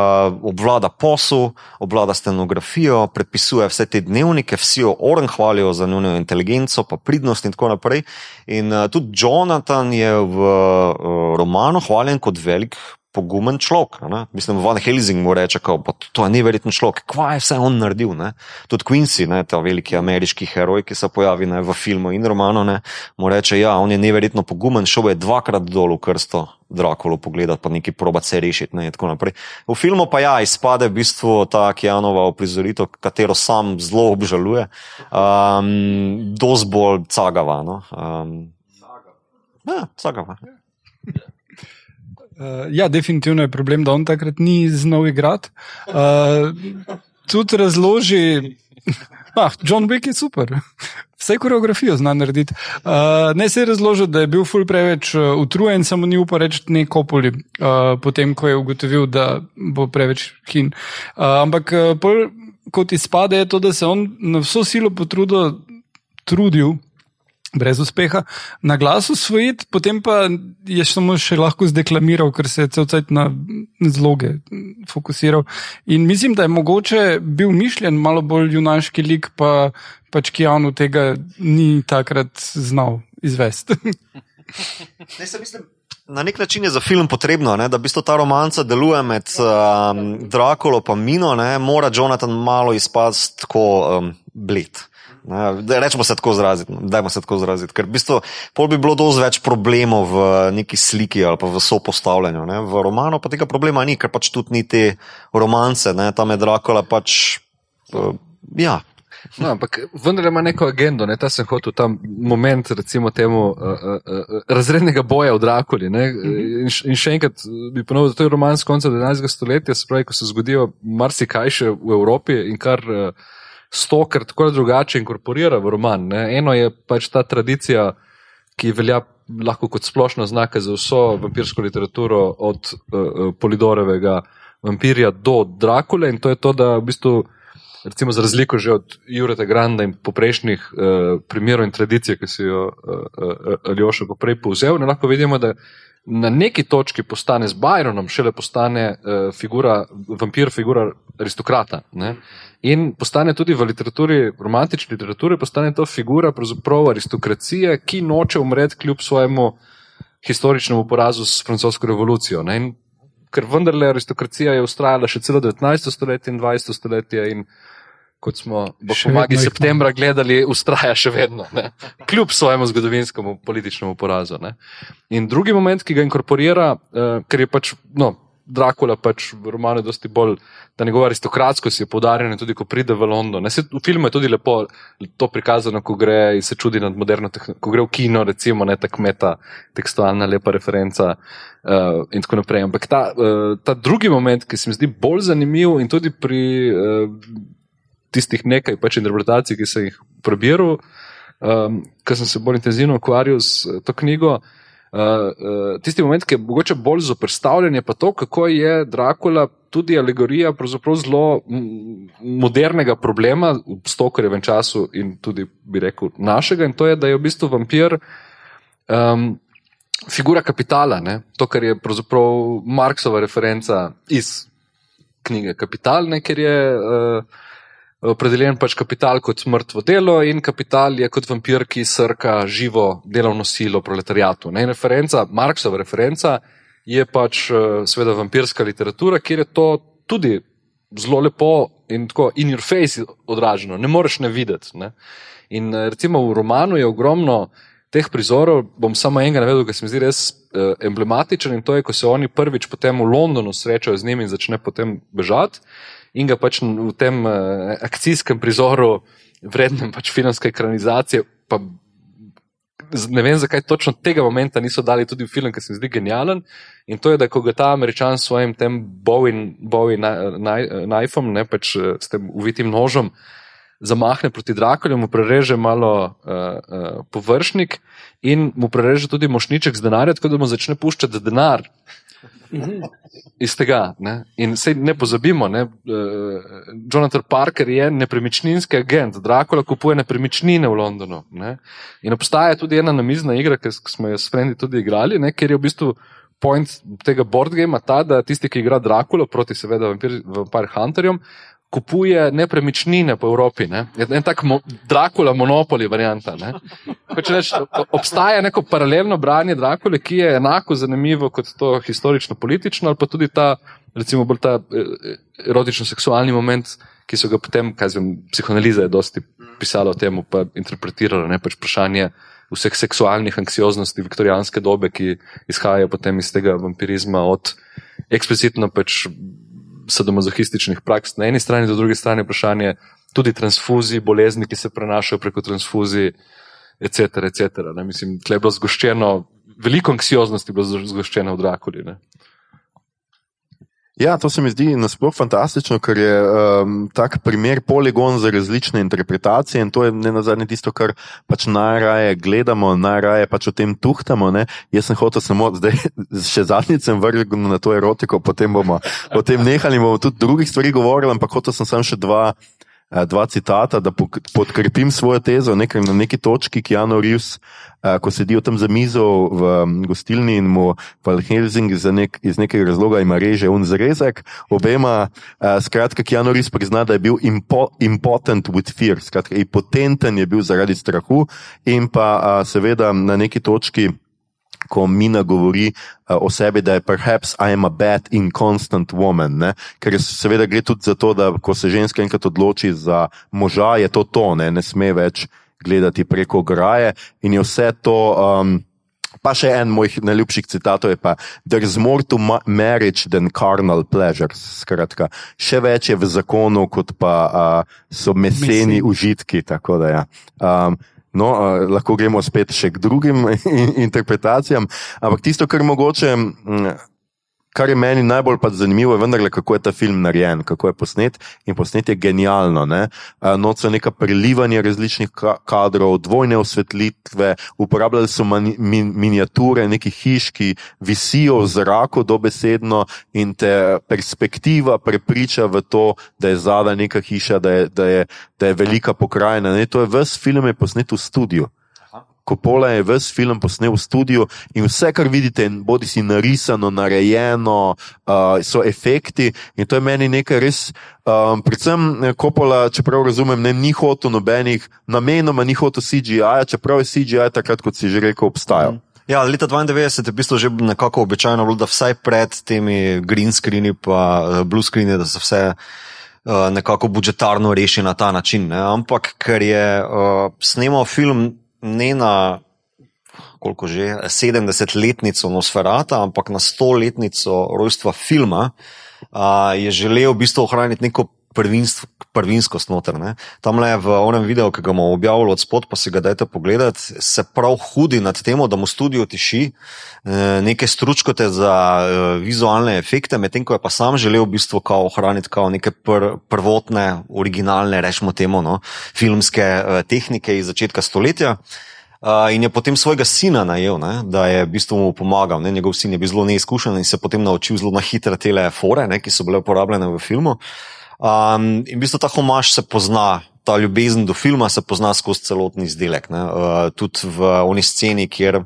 obvlada posel, obvlada stenografijo, predpisuje vse te dnevnike, vsi jo oren hvalijo za njeno inteligenco, pa pridnost in tako naprej. In uh, tudi Jonathan je v uh, romanu hvaljen kot velik pogumen človek. Mislim, Van Helsing mu reče, da to je neverjeten človek, kva je vse on naredil. Ne? Tudi Quincy, ne, ta veliki ameriški heroj, ki se pojavi ne, v filmu in romanu, ne, mu reče, ja, on je neverjetno pogumen, šel je dvakrat dol v krsto. Drakolo pogledati, pa nekaj probati se rešiti. Ne, v filmu pa ja, izpade v bistvu ta Kijanova oprizoritev, katero sam zelo obžaluje, um, dosti bolj cagava. No? Um, ja, cagava. Ja. Uh, ja, definitivno je problem, da on takrat ni znal igrati. Uh, tudi razloži. Ah, John Wick je super. Vse koreografijo zna narediti. Uh, ne se je razložil, da je bil ful preveč utrujen, samo ni upal reči neko poli, uh, potem ko je ugotovil, da bo preveč hin. Uh, ampak pol, kot izpade, je to, da se on na vso silo potrudil, trudil brez uspeha, na glas usvojiti, potem pa je samo še lahko zdeklamiral, ker se je cel cel na zloge fokusiral. In mislim, da je mogoče bil mišljen malo bolj junaški lik, pa pač ki javno tega ni takrat znal izvesti. Na nek način je za film potrebno, ne, da bi ta romanca deluje med um, Drakulo in Mino, ne, mora Jonathan malo izpasti tako um, bled. Ne, rečemo se tako izraziti, no, dajmo se tako izraziti. Ker v bistvu pol bi bilo dosti več problemov v neki sliki ali pa v sopostavljanju. Ne. V romanu pa tega problema ni, ker pač tudi ni te romance, ne, tam je Dracula pač. Uh, ja. No, ampak vendar ima neko agendo, ne? ta sem hotel ta moment, recimo, temu uh, uh, uh, razrednega boja v Drakuli. Mm -hmm. in, in še enkrat bi ponovil, da to je roman z konca 19. stoletja, se pravi, ko se zgodijo marsikaj še v Evropi in kar. Uh, stokrat tako ali drugače inkorporira v roman. Ne. Eno je pač ta tradicija, ki velja lahko kot splošno znaka za vso vampirsko literaturo, od uh, Polidorevega vampirja do Drakule in to je to, da v bistvu. Recimo za razliko že od Jureta Granda in poprejšnjih uh, primerov in tradicij, ki si jo uh, uh, Aljoša poprej povzel, lahko vidimo, da na neki točki postane z Byronom, šele postane uh, figura, vampir, figura aristokrata. Ne? In postane tudi v literaturi, romantični literaturi, postane to figura aristokracije, ki noče umreti kljub svojemu historičnemu porazu s francosko revolucijo. Ker vendarle aristokracija je ustrajala še celo 19. stoletje in 20. stoletje in kot smo v pomagi septembra gledali, ustraja še vedno, ne? kljub svojemu zgodovinskemu političnemu porazu. Ne? In drugi moment, ki ga inkorporira, uh, ker je pač, no, Drakula pač v romanu je dosti bolj, da njegova aristokratskost je podarjena tudi, ko pride v London. Se, v filmu je tudi lepo to prikazano, ko gre in se čudi nad moderno tehnologijo, ko gre v kino, recimo, ne tako meta, tekstualna lepa referenca uh, in tako naprej. Ampak ta, uh, ta drugi moment, ki se mi zdi bolj zanimiv in tudi pri uh, tistih nekaj pač interpretacij, ki sem jih prebiral, um, ker sem se bolj intenzivno ukvarjal s to knjigo. Uh, uh, tisti moment, ki je mogoče bolj zoprstavljen, je pa to, kako je Dracula tudi alegorija zelo modernega problema v stokorjevem času in tudi, bi rekel, našega. In to je, da je v bistvu vampir um, figura kapitala, ne? to, kar je pravzaprav Marksova referenca iz knjige Kapital, ne? ker je. Uh, opredeljen pač kapital kot mrtvo delo in kapital je kot vampir, ki srka živo delovno silo proletariatu. Ne, referenca, Marksova referenca je pač eh, seveda vampirska literatura, kjer je to tudi zelo lepo in tako in your face odraženo, ne moreš ne videti. Ne. In eh, recimo v romanu je ogromno teh prizorov, bom samo enega navedel, ki se mi zdi res uh, emblematičen in to je, ko se oni prvič potem v Londonu srečajo z njimi in začne potem bežati in ga pač v tem uh, akcijskem prizoru, vrednem pač filmske ekranizacije. Ne vem, zakaj točno tega momenta niso dali tudi v film, ki se mi zdi genijalen. In to je, da ko ga ta američan s svojim tem Bowie knifom, ne pač eh, s tem uvitim nožem, zamahne proti Drakulju, mu prereže malo uh, uh, površnik in mu prereže tudi mošniček z denarjem, tako da mu začne puščati denar iz tega. Ne? In se ne pozabimo, ne? Uh, Jonathan Parker je nepremičninski agent, Dracula kupuje nepremičnine v Londonu. Ne? In obstaja tudi ena namizna igra, ki smo jo s Frendi tudi igrali, ne? ker je v bistvu point tega board gamea ta, da tisti, ki igra Dracula proti seveda vampir, vampir Hunterjem, kupuje nepremičnine po Evropi. Ne? En tak mo Dracula monopoli varianta. Ne? Reč, obstaja neko paralelno branje Dracula, ki je enako zanimivo kot to historično-politično, ali pa tudi ta, recimo, bolj ta e, e, erotično-seksualni moment, ki so ga potem, kaj zvem, psihoanaliza je dosti pisala o tem, pa interpretirala, ne pač vprašanje vseh seksualnih anksioznosti viktorijanske dobe, ki izhajajo potem iz tega vampirizma od eksplicitno pač sadomazohističnih praks na eni strani, na drugi strani vprašanje tudi transfuzij, bolezni, ki se prenašajo preko transfuzij, etc. etc. Mislim, tle je bilo zgoščeno, veliko anksioznosti je bilo zgoščeno v Drakuli. Ne? Ja, to se mi zdi nasploh fantastično, ker je um, tak primer poligon za različne interpretacije in to je ne nazadnje tisto, kar pač najraje gledamo, najraje pač o tem tuhtamo. Ne? Jaz sem hotel samo, zdaj še zadnjič sem vrgel na to erotiko, potem bomo o tem nehali, bomo tudi drugih stvari govorili, ampak hotel sem samo še dva. Eh, dva citata, da podkrepim svojo tezo nekaj, na neki točki, ki Jano Rius, eh, ko sedijo tam za mizo v gostilni in mu v Helsinki nek, iz nekega razloga ima reže un zrezek, obema, eh, skratka, ki Jano Rius prizna, da je bil impo, impotent with fear, skratka, impotenten je bil zaradi strahu in pa seveda na neki točki ko Mina govori uh, o sebi, da je perhaps I am a bad inconstant woman. Ne? Ker seveda gre tudi za to, da ko se ženska enkrat odloči za moža, je to to, ne, ne sme več gledati preko graje in je vse to. Um, Pa še en mojih najljubših citatov je pa: There's more to marriage than carnal pleasures. Skratka, še več je v zakonu, kot pa uh, so meseni užitki. Da, ja. um, No, uh, lahko gremo spet še k drugim interpretacijam, ampak tisto, kar mogoče. Um, kar je meni najbolj zanimivo, je vendarle, kako je ta film narejen, kako je posnet. In posnet je genialno. Ne? Noč so neka prelivanja različnih kadrov, dvojne osvetlitve, uporabljali so mani, min, miniature nekih hiš, ki visijo v zraku, dobesedno in te perspektiva prepriča v to, da je zadaj neka hiša, da je, da je, da je velika pokrajina. Ne? To je vse film je posnet v studiu. Kopola je ves film posnel v studiu in vse, kar vidite, bodi si narisano, narejeno, uh, so efekti. In to je meni nekaj res. Um, predvsem Kopola, čeprav razumem, ne, ni hotel nobenih namenoma, ni hotel CGI, čeprav je CGI takrat, kot si že rekel, obstajal. Mm. Ja, leta 92 je v bistvu že nekako običajno bilo, da vsaj pred temi green screeni in blue screeni, da se vse uh, nekako budžetarno reši na ta način. Ne? Ampak ker je uh, snemal film ne na koliko že 70-letnico Nosferata, ampak na 100-letnico rojstva filma, a, je želel v bistvu ohraniti neko prvinskost noter. Ne. Tam le v onem videu, ki ga bomo objavili od spod, pa si ga dajte pogledati, se prav hudi nad tem, da mu studio tiši e, neke stručkote za e, vizualne efekte, medtem ko je pa sam želel v bistvu kao ohraniti kao neke pr, prvotne, originalne, rečemo temu, no, filmske e, tehnike iz začetka stoletja. Uh, in je potem svojega sina najel, ne, da je v bistvu mu pomagal. Ne. Njegov sin je bil zelo neizkušen in se potem naučil zelo na hitre telefone, ki so bile uporabljene v filmu. Um, in v bistvu ta homaž se pozna, ta ljubezen do filma se pozna skozi celotni izdelek. Uh, tudi v oni sceni, kjer uh,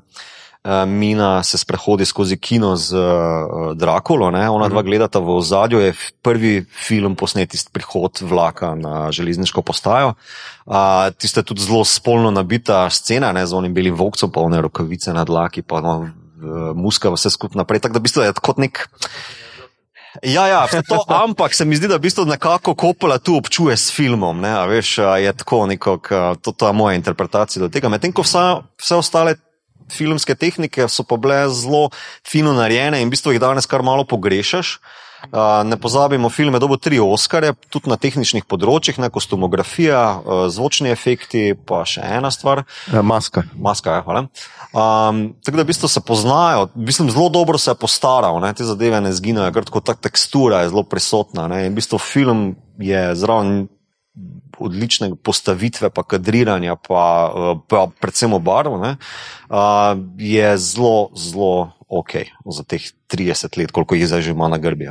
Mina se sprehodi skozi kino z uh, Drakulo, ne? ona dva mhm. gledata v ozadju, je prvi film posnet iz prihod vlaka na železniško postajo. Uh, Tiste tudi zelo spolno nabita scena, ne? z onim belim vokcem, pa one rokavice na dlaki, pa no, muska vse skupaj naprej. Tako da v bistvu je kot nek. Ja, ja to, ampak se mi zdi, da v bistvu nekako kopola tu občuje s filmom. Ne, veš, je tako, nekak, to, to je moja interpretacija do tega. Medtem ko vsa, vse ostale filmske tehnike so pa bile zelo fino narejene in v bistvu jih danes kar malo pogrešaš. Uh, ne pozabimo, film je dobil tri Oscare, tudi na tehničnih področjih, ne kostumografija, uh, zvočni efekti, pa še ena stvar. Ja, maska. Maska, ja, hvala. Um, tako da v bistvu se poznajo, bistvu zelo dobro se je postaral, ne, te zadeve ne zginejo, ker tako ta tekstura je zelo prisotna. Ne, in v bistvu film je zraven odlične postavitve, pa kadriranja, pa, pa predvsem obarv, ne, je zelo, zelo ok za teh 30 let, koliko jih zdaj že ima na grbi.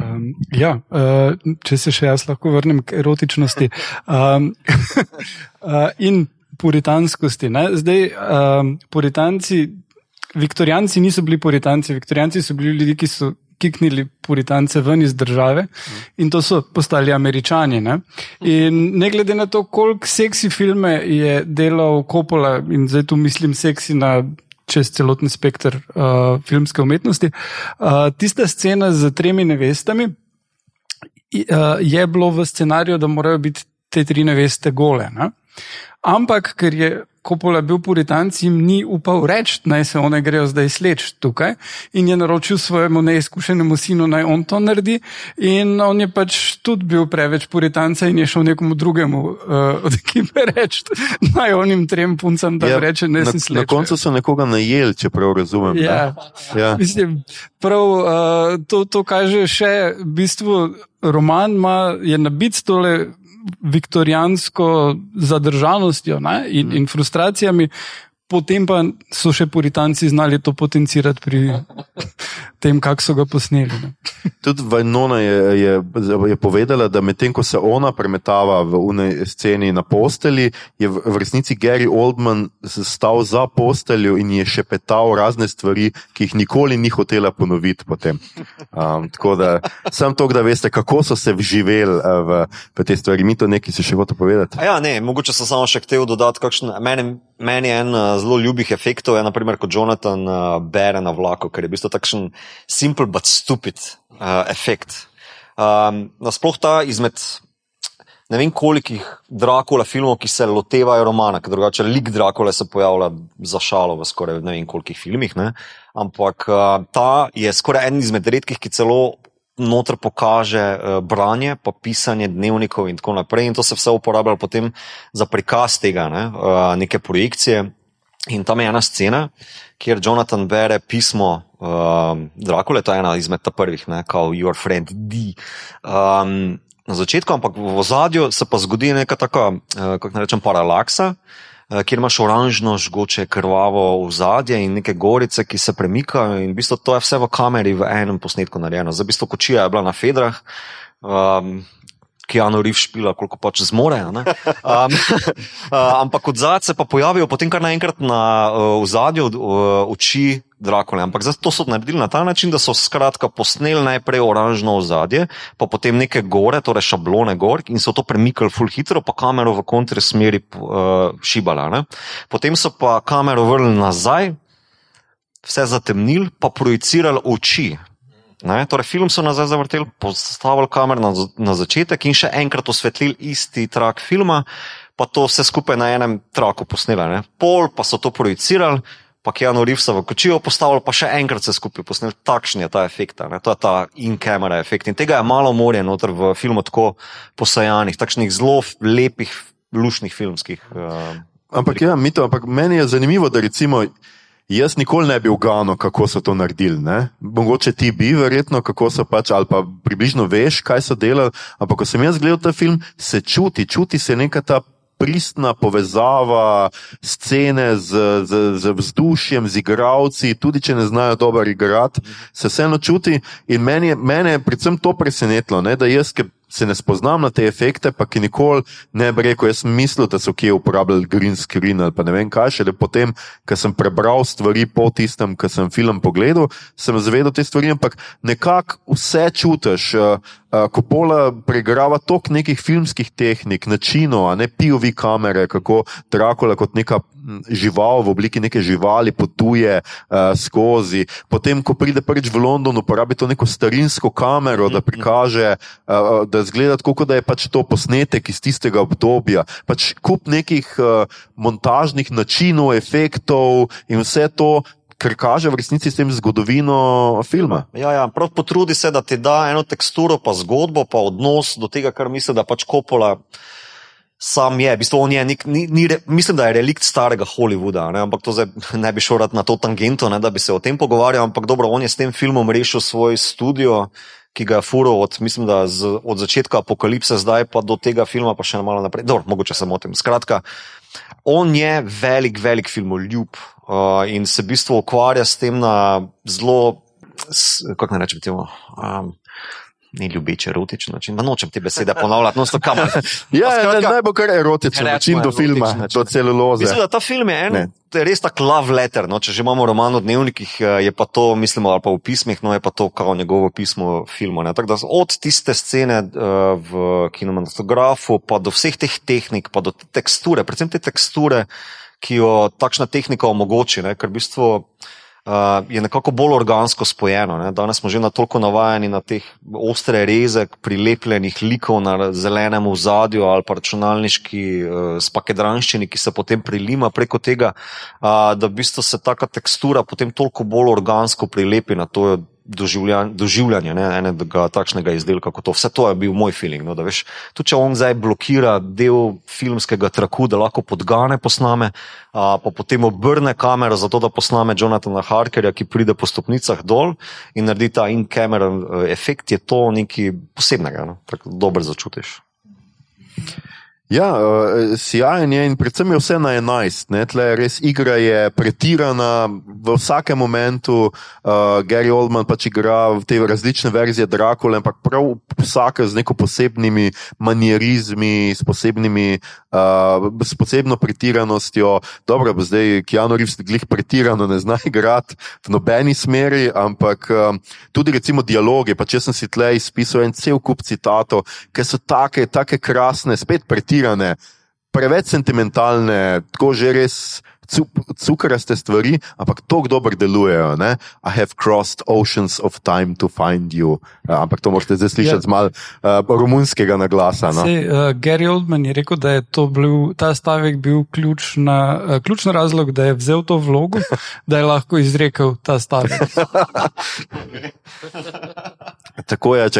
Um, ja, uh, če se še jaz lahko vrnem k erotičnosti um, uh, in puritanskosti. Ne? Zdaj, um, puritanci, viktorijanci niso bili puritanci, viktorijanci so bili ljudje, ki so kiknili puritance ven iz države in to so postali američani. Ne? In ne glede na to, koliko seksi filme je delal Coppola in zdaj tu mislim seksi na. Čez celoten spektr uh, filmske umetnosti. Uh, tista scena z tremi nevestami uh, je bilo v scenariju, da morajo biti te tri neveste gole. Ne? Ampak, ker je Kopola bil puritanc, jim ni upal reči, naj se one grejo zdaj sleč tukaj in je naročil svojemu neizkušenemu sinu, naj on to naredi. In on je pač tudi bil preveč puritanca in je šel nekomu drugemu uh, od ekipe reči, naj onim trem puncam da ja, reče, ne si sleč. Na koncu so nekoga najeli, če prav razumem. Ja, ja. Mislim, prav, uh, to, to kaže še v bistvu roman ima, je nabit s tole viktorijansko zadržanostjo ne, in, mm. in frustracijami, potem pa so še puritanci znali to potencirati pri tem, kako so ga posneli. Ne. Tudi Vajnona je, je, je povedala, da medtem ko se ona premetava v unej sceni na posteli, je v, v resnici Gary Oldman stal za posteljo in je šepetal razne stvari, ki jih nikoli ni hotela ponoviti. Um, tako da sem to, da veste, kako so se vživeli uh, v, v te stvari. Mi to nekaj si še hočemo povedati. Ja, ne, mogoče sem samo še hotel dodati, kakšen meni. Meni je en uh, zelo ljubih efektov, je naprimer kot Jonathan uh, bere na vlaku, ker je v bistvu takšen simple but stupid uh, efekt. Um, Nasploh ta izmed ne vem kolikih Drakula filmov, ki se lotevajo romana, ker drugače lik Drakula se pojavlja za šalo v skoraj ne vem kolikih filmih, ne? ampak uh, ta je skoraj en izmed redkih, ki celo noter pokaže uh, branje, pa pisanje dnevnikov in tako naprej. In to se vse uporablja potem za prikaz tega, ne? Uh, neke projekcije. In tam je ena scena, kjer Jonathan bere pismo uh, Drakule, to je ena izmed prvih, ne, kot Your Friend D. Um, na začetku, ampak v ozadju se pa zgodi neka taka, uh, kako naj rečem, paralaksa, uh, kjer imaš oranžno žgoče krvavo ozadje in neke gorice, ki se premikajo. In v bistvu to je vse v kameri v enem posnetku narejeno. Za bistvo kočija je bila na fedrah. Um, ki Anu Riv špila, koliko pač zmore. Um, uh, ampak od zadaj se pa pojavijo potem kar naenkrat na uh, zadju uh, oči Drakule. Ampak to so naredili na ta način, da so skratka posneli najprej oranžno ozadje, pa potem neke gore, torej šablone gor in so to premikali full hitro, pa kamero v kontre smeri uh, šibala. Ne? Potem so pa kamero vrnili nazaj, vse zatemnili, pa projicirali oči. Torej, film so nazaj zavrteli, postavili kamer na, na začetek in še enkrat osvetlili isti trak filma, pa to vse skupaj na enem traku posneli. Ne. Pol pa so to projicirali, pa Keanu Reevesa v kočijo postavili, pa še enkrat se skupaj posneli. Takšen je ta efekt, ne. to je ta in-camera efekt. In tega je malo morje noter v filmu tako posajanih, takšnih zelo lepih, lušnih filmskih. Uh, ampak ja, mito, ampak meni je zanimivo, da recimo. Jaz nikoli ne bi uganil, kako so to naredili. Ne? Mogoče ti bi, verjetno, kako so pač, ali pa približno veš, kaj so delali. Ampak ko sem jaz gledal ta film, se čuti, čuti se neka ta pristna povezava scene z, z, z vzdušjem, z igravci, tudi če ne znajo dobro igrati, se vseeno čuti. In meni je, meni je predvsem to presenetilo, ne? da jaz, ki se ne spoznam na te efekte, pa ki nikoli ne bi rekel, jaz sem mislil, da so kje uporabljali green screen ali pa ne vem kaj, še potem, ko sem prebral stvari po tistem, ko sem film pogledal, sem zavedel te stvari, ampak nekako vse čutiš. Uh, Ko pola pregrava tok nekih filmskih tehnik, načinov, ne POV kamere, kako Dracula kot neka žival v obliki neke živali potuje uh, skozi. Potem, ko pride prvič v London, uporabi to neko starinsko kamero, da prikaže, uh, da zgleda tako, da je pač to posnetek iz tistega obdobja. Pač kup nekih uh, montažnih načinov, efektov in vse to. Ker kaže v resnici s tem zgodovino filma. Ja, ja, prav potrudi se, da ti da eno teksturo, pa zgodbo, pa odnos do tega, kar misli, da pač Kopola sam je. V bistvu je nek, ni, ni, mislim, da je relikt starega Hollywooda, ne? ampak to zdaj ne bi šel na to tangento, ne? da bi se o tem pogovarjal. Ampak dobro, on je s tem filmom rešil svoj studio ki ga je furo od, mislim, z, od začetka apokalipse zdaj pa do tega filma, pa še malo naprej. Dobro, mogoče se motim. Skratka, on je velik, velik filmoljub uh, in se v bistvu ukvarja s tem na zelo, kako naj rečem, temu. Um, ni ljubeče, erotičen način. Da nočem te besede ponavljati, no, kam. ja, skratka, naj bo kar erotičen način do filma, do celuloze. Mislim, da ta film je en. Res tako love letter. No? Če že imamo roman o dnevnikih, eh, je pa to, mislim, ali pa v pismih, no je pa to kao njegovo pismo filmu. Od tiste scene uh, v kinematografu, pa do vseh teh tehnik, pa do te teksture, predvsem te teksture, ki jo takšna tehnika omogoči. Ne? Ker v bistvu uh, je nekako bolj organsko spojeno. Ne? Danes smo že na toliko navajeni na teh ostre reze, prilepljenih likov na zelenem zadju ali pa računalniški uh, spakedranščini, ki se potem prilima preko tega, uh, da v bistvu se taka tekstura potem toliko bolj organsko prilepi na to doživljanje, ne, enega takšnega izdelka kot to. Vse to je bil moj feeling. No, tudi če on zdaj blokira del filmskega traku, da lahko podgane posname, a, pa potem obrne kamero za to, da posname Jonathana Harkerja, ki pride po stopnicah dol in naredi ta in-camera e, efekt, je to nekaj posebnega. No, tako dobro začutiš. Ja, uh, sjajen je in predvsem je vse na 11. Ne? Tle res igra je pretirana v vsakem momentu. Uh, Gary Oldman pač igra te različne verzije Drakula, ampak prav vsaka z neko posebnimi manierizmi, s, posebnimi, uh, s posebno pretiranostjo. Dobro, zdaj Keanu Reeves glih pretirano ne zna igrati v nobeni smeri, ampak uh, tudi recimo dialoge, pa če sem si tle izpisal en cel kup citatov, ki so take, take krasne, spet pretirane pretirane, preveč sentimentalne, tako že res cukraste stvari, ampak tako dobro delujejo. Ne? I have crossed oceans of time to find you. Ja, ampak to morate zdaj slišati ja. z mal uh, romunskega naglasa. No? Sej, uh, Gary Oldman je rekel, da je bil, ta stavek bil ključna, uh, ključni razlog, da je vzel to vlogo, da je lahko izrekel ta stavek. Tako je,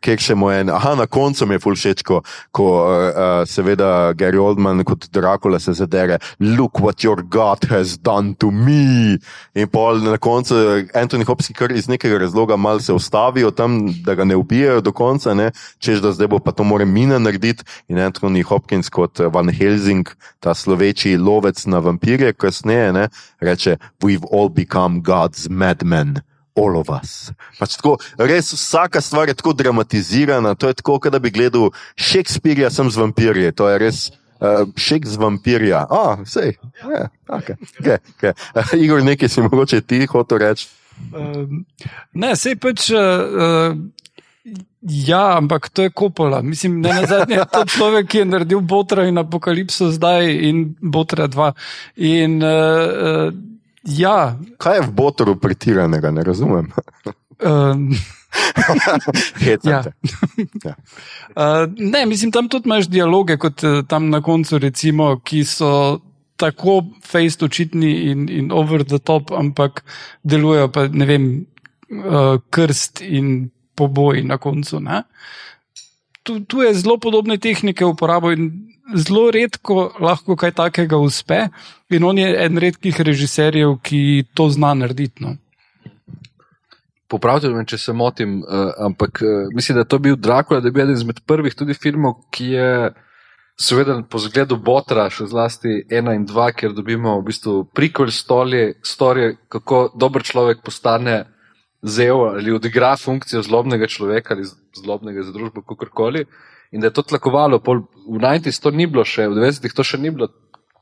ker še mu je. Aha, na koncu mi je fulšeč, ko, ko uh, seveda Gary Oldman kot Dracula se zadere. Look what your God has done to me. In pol na koncu Anthony Hopkins, kar iz nekega razloga malo se ustavijo tam, da ga ne ubijajo do konca, ne? čež da zdaj bo pa to more mina narediti. In Anthony Hopkins kot Van Helsing, ta sloveči lovec na vampirje, kasneje ne? reče: We've all become God's madmen all of us. Pač tako, res vsaka stvar je tako dramatizirana, to je tako, kot da bi gledal Shakespearea sem z vampirji, to je res. Uh, Šek z vampirja, ah, vse. Yeah, okay, okay, okay. uh, Igor, nekaj si mogoče ti hotel reči. Uh, ne, sej pač. Uh, Ja, ampak to je kopola. Mislim, ne na zadnje, to človek, ki je naredil Botra in Apokalipso zdaj in Botra 2. In uh, Ja. Kaj je v Botoru pretiranega, ne razumem. Um, ja. ja. uh, ne, mislim, tam tudi imaš dialoge, kot uh, tam na koncu, recimo, ki so tako face očitni in, in over the top, ampak delujejo pa ne vem, uh, krst in poboj na koncu. Tu, tu je zelo podobne tehnike uporabo in zelo redko lahko kaj takega uspe, in on je en redkih režiserjev, ki to zna narediti. No. Popravite me, če se motim, uh, ampak uh, mislim, da je to bil Dracula, da je bil eden izmed prvih tudi filmov, ki je, seveda, po zgledu Botra, še zlasti ena in dva, ker dobimo v bistvu prikol storje, kako dober človek postane zel ali odigra funkcijo zlobnega človeka ali zlobnega za družbo, kakorkoli. In da je to tlakovalo, pol, v 90-ih to ni bilo še, v 90-ih to še ni bilo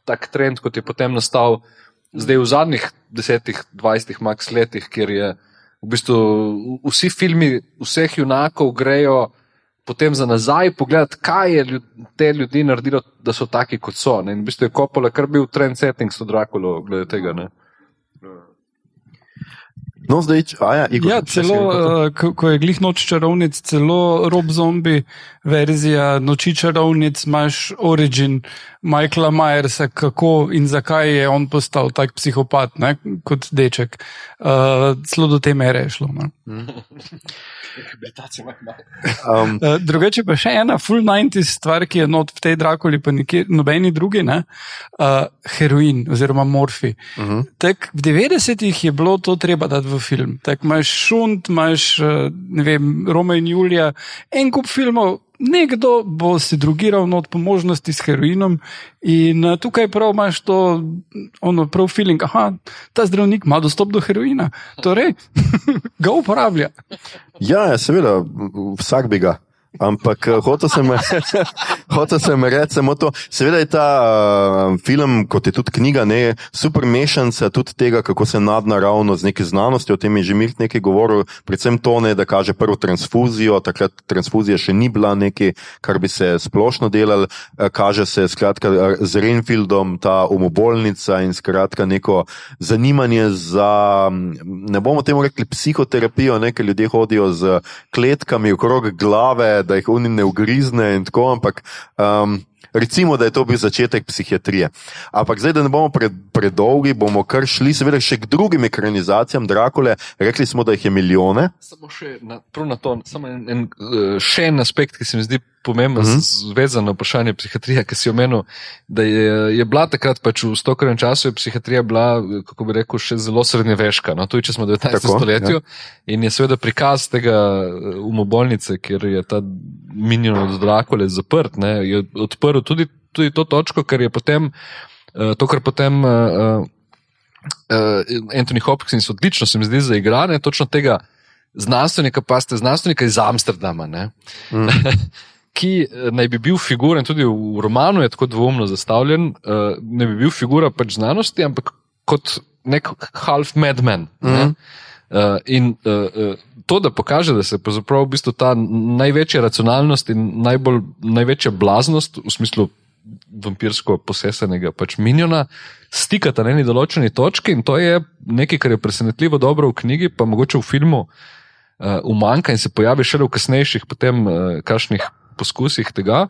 tak trend, kot je potem nastal zdaj v zadnjih 10-20 max letih, kjer je v bistvu vsi filmi vseh junakov grejo potem za nazaj pogledati, kaj je ljud, te ljudi naredilo, da so taki, kot so. Ne? In v bistvu je Kopola kar bil trend setting s Drakulo glede tega. Ne? No, zdaj, ja, Igor, ja, celo, uh, ko, ko je glih noč čarovnic, celo rob zombi verzija noči čarovnic, imaš origin Michaela Myersa, kako in zakaj je on postal tak psihopat ne, kot deček. Uh, celo do te mere je šlo. um, uh, drugače pa še ena full 90 stvar, ki je not v tej Drakuli, pa nikjer, nobeni drugi, ne, uh, heroin oziroma morfi. Uh mhm. -huh. tak, v 90-ih je bilo to treba dati v film. Tak imaš šunt, imaš Rome in Julija, en kup filmov. Nekdo bo se drugiral not po možnosti s heroinom, in uh, tukaj prav imaš to, ono, prav feeling, da ta zdravnik ima dostop do heroina, torej ga uporablja. Ja, ja, seveda, vsak bi ga. Ampak eh, hotel sem, hotel sem reči samo to. Seveda je ta uh, film, kot je tudi knjiga, ne, super mešanca tudi tega, kako se nadnaravno z neki znanostjo, o tem je že Mirt nekaj govoril, predvsem to, ne, da kaže prvo transfuzijo, takrat transfuzija še ni bila nekaj, kar bi se splošno delal, uh, kaže se skratka z Renfieldom ta umobolnica in skratka neko zanimanje za, ne bomo temu rekli psihoterapijo, ne, ker ljudje hodijo z kletkami okrog glave, da jih oni ne ugrizne in tako, ampak um, recimo, da je to bil začetek psihiatrije. Ampak zdaj, da ne bomo pred, predolgi, bomo kar šli, seveda, še k drugim ekranizacijam Drakule. Rekli smo, da jih je milijone. Samo še na, na to, samo en, en, še en aspekt, ki se mi zdi pomemben, uh -huh. vezan na vprašanje psihiatrije, ki si omenil, da je, je bila takrat pač v stokrem času, je psihiatrija bila, kako bi rekel, še zelo srednjeveška. No, tudi če smo v 19. Tako, stoletju ja. in je seveda prikaz tega umobolnice, kjer je ta minion od Drakule zaprt, ne, je odprl tudi, tudi to točko, ker je potem, uh, to, kar potem uh, uh, Anthony Hopkins odlično se mi zdi za igranje, točno tega znanstvenika, pa ste znanstvenika iz Amsterdama. Mm. ki eh, naj bi bil figura, in tudi v romanu je tako dvomno zastavljen, uh, ne bi bil figura pač znanosti, ampak kot nek half madman. Mm -hmm. uh, in uh, to, da pokaže, da se pravzaprav v bistvu ta največja racionalnost in najbolj, največja blaznost v smislu vampirsko posesenega pač minjona stikata na eni določeni točki, in to je nekaj, kar je presenetljivo dobro v knjigi, pa mogoče v filmu. Uh, umanka in se pojavi šele v kasnejših, potem, uh, kakšnih poskusih tega.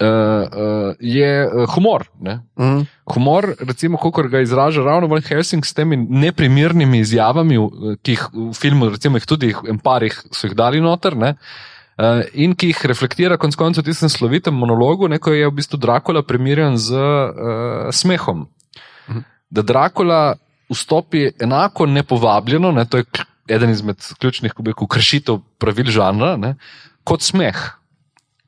Uh, uh, je uh, humor. Mm. Humor, recimo, kot ga izraža ravno Van Helsing s temi neprimernimi izjavami, ki jih v filmu, recimo, jih tudi en parih so jih dali noter. Ne? In ki jih reflektira konec koncev v tistem slovitem monologu, neko je v bistvu Dracula primerjan z uh, smehom. Mhm. Da Dracula vstopi enako nepovabljeno, ne, to je eden izmed ključnih kršitev pravil žanra, ne, kot smeh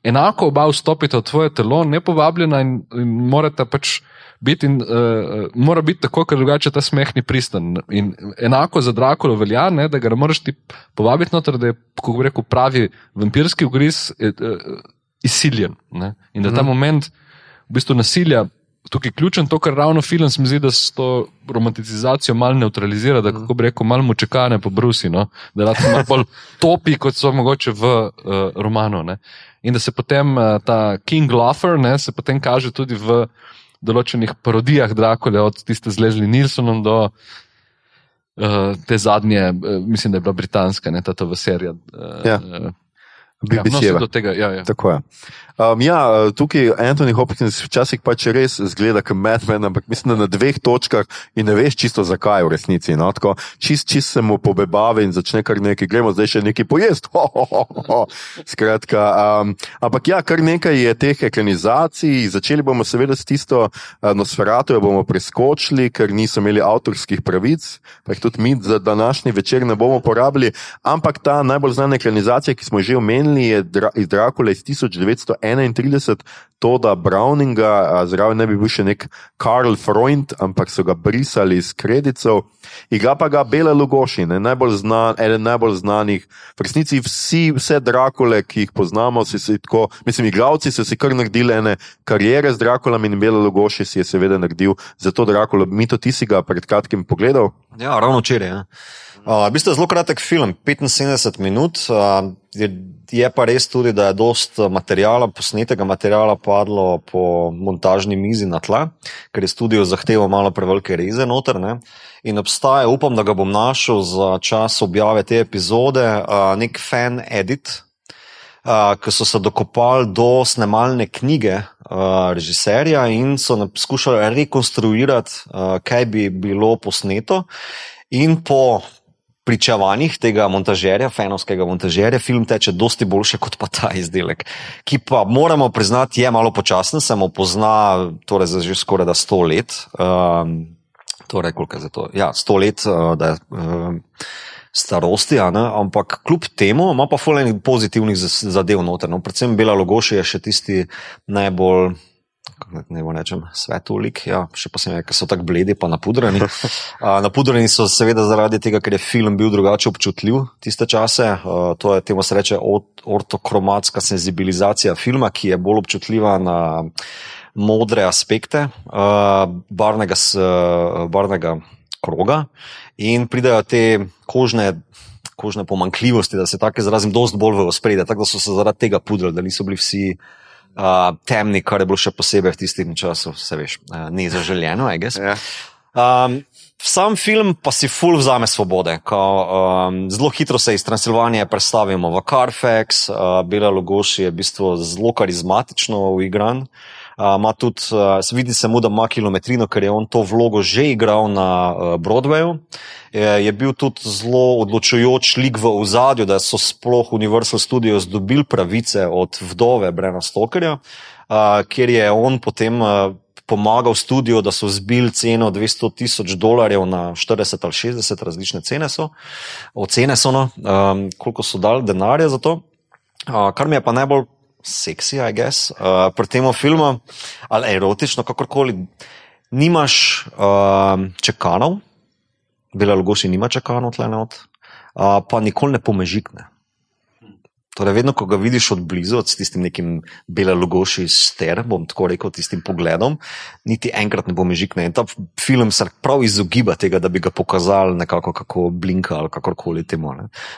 enako oba vstopita v tvoje telo, ne povabljena in, in morata pač biti, in, uh, mora biti tako, ker drugače ta smeh ni pristan. In enako za Drakulo velja, ne, da ga ne moreš ti povabiti noter, da je, kako bi rekel, pravi vampirski ugriz uh, izsiljen. Ne. In da ta mhm. moment v bistvu nasilja. Tukaj je ključen to, kar ravno film se mi zdi, da s to romanticizacijo malo neutralizira, da kako bi rekel, malo mučekane po brusi, no? da lahko malo bolj topi, kot so mogoče v uh, romanu. Ne? In da se potem uh, ta King Loffer, ne, se potem kaže tudi v določenih parodijah Drakule, od tiste z Leslie Nilsonom do uh, te zadnje, uh, mislim, da je bila britanska, ne ta v seriji. Uh, ja. Uh, BBC. Ja, tega, ja, ja. Tako je. Um, ja, tukaj Anthony Hopkins včasih pač res zgleda kot Madman, ampak mislim, da na dveh točkah in ne veš čisto zakaj v resnici. No? Tako, čist, čist se mu pobebave in začne kar nekaj, gremo zdaj še nekaj pojesti. Ho, ho, ho, ho. Skratka, um, ampak ja, kar nekaj je teh ekranizacij. Začeli bomo seveda s tisto uh, Nosferatu, jo bomo preskočili, ker niso imeli avtorskih pravic, pa jih tudi mi za današnji večer ne bomo porabili. Ampak ta najbolj znana ekranizacija, ki smo že omenili, je iz Drakula iz 1900. 31, to, da Browninga, zraven ne bi bil še nek Karl Freund, ampak so ga brisali iz kreditov, igra pa ga Bela Lugoši, ne, najbolj znan, eden najbolj znanih. V resnici vsi, vse Drakule, ki jih poznamo, si si tako, mislim, igravci so si kar naredili ene karijere z Drakulami in Bela Lugoši si je seveda naredil za to Drakulo. Mi to ti si ga pred kratkim pogledal? Ja, ravno včeraj. Ja. Uh, v bistvu je zelo kratek film, 75 minut. Uh, je, je pa res tudi, da je dosta materijala, posnetega materijala padlo po montažni mizi na tla, ker je studio zahteval malo prevelike reze noter. Ne? In obstaja, upam, da ga bom našel za čas objave te epizode, uh, nek fan edit. Uh, ki so se dokopali do snemalne knjige uh, režiserja in so poskušali rekonstruirati, uh, kaj bi bilo posneto. In po pričevanjih tega montažerja, fenovskega montažerja, film teče dosti boljše kot pa ta izdelek, ki pa moramo priznati, je malo počasen, se mu pozna torej za že skoraj da sto let. Um, torej, koliko je za to? Ja, sto let, uh, da je. Um, Starosti, ampak kljub temu ima pa fulejnih pozitivnih zadev noter. No, predvsem Bela Logoša je še tisti najbolj ne bo rečem, svetovlik, ja, še posebej, ker so tako bledi, pa napudrani. Uh, napudrani so seveda zaradi tega, ker je film bil drugače občutljiv tiste čase. Uh, to je temu se reče ortokromatska senzibilizacija filma, ki je bolj občutljiva na modre aspekte uh, barvnega, uh, barvnega kroga in pridejo te kožne. Kožne pomankljivosti, da se tako izrazim, dosti bolj v ospredje. Tako da so se zaradi tega pudrili, da niso bili vsi uh, uh, temni, kar je bilo še posebej v tistem času, se veš, uh, ni zaželjeno, aj gess. Ja. Um, sam film pa si full vzame svobode. Ko, um, zelo hitro se iz Transilvanije predstavimo v Carfax, uh, Bela Lugoši je v bistvu zelo karizmatično uigran. Ima tudi, vidi se mu, da ima kilometrino, ker je on to vlogo že igral na Broadwayu. Je, je bil tudi zelo odločujoč lik v ozadju, da so sploh Universal Studios dobili pravice od vdove Brena Stokerja, kjer je on potem pomagal studiu, da so zbili ceno 200 tisoč dolarjev na 40 ali 60 različne cene. So. Ocene so, no, um, koliko so dali denarja za to. Uh, kar mi je pa najbolj seksi, I guess, uh, pri tem filmu, ali erotično, kakorkoli, nimaš uh, čakanov. Bela Lugoši nima čakano tle not, pa nikoli ne pomežikne. Torej, vedno, ko ga vidiš od blizu, s tistim nekim bela Lugoši ster, bom tako rekel, tistim pogledom, niti enkrat ne pomežikne. In ta film se prav izogiba tega, da bi ga pokazali nekako kako blinka ali kakorkoli temu.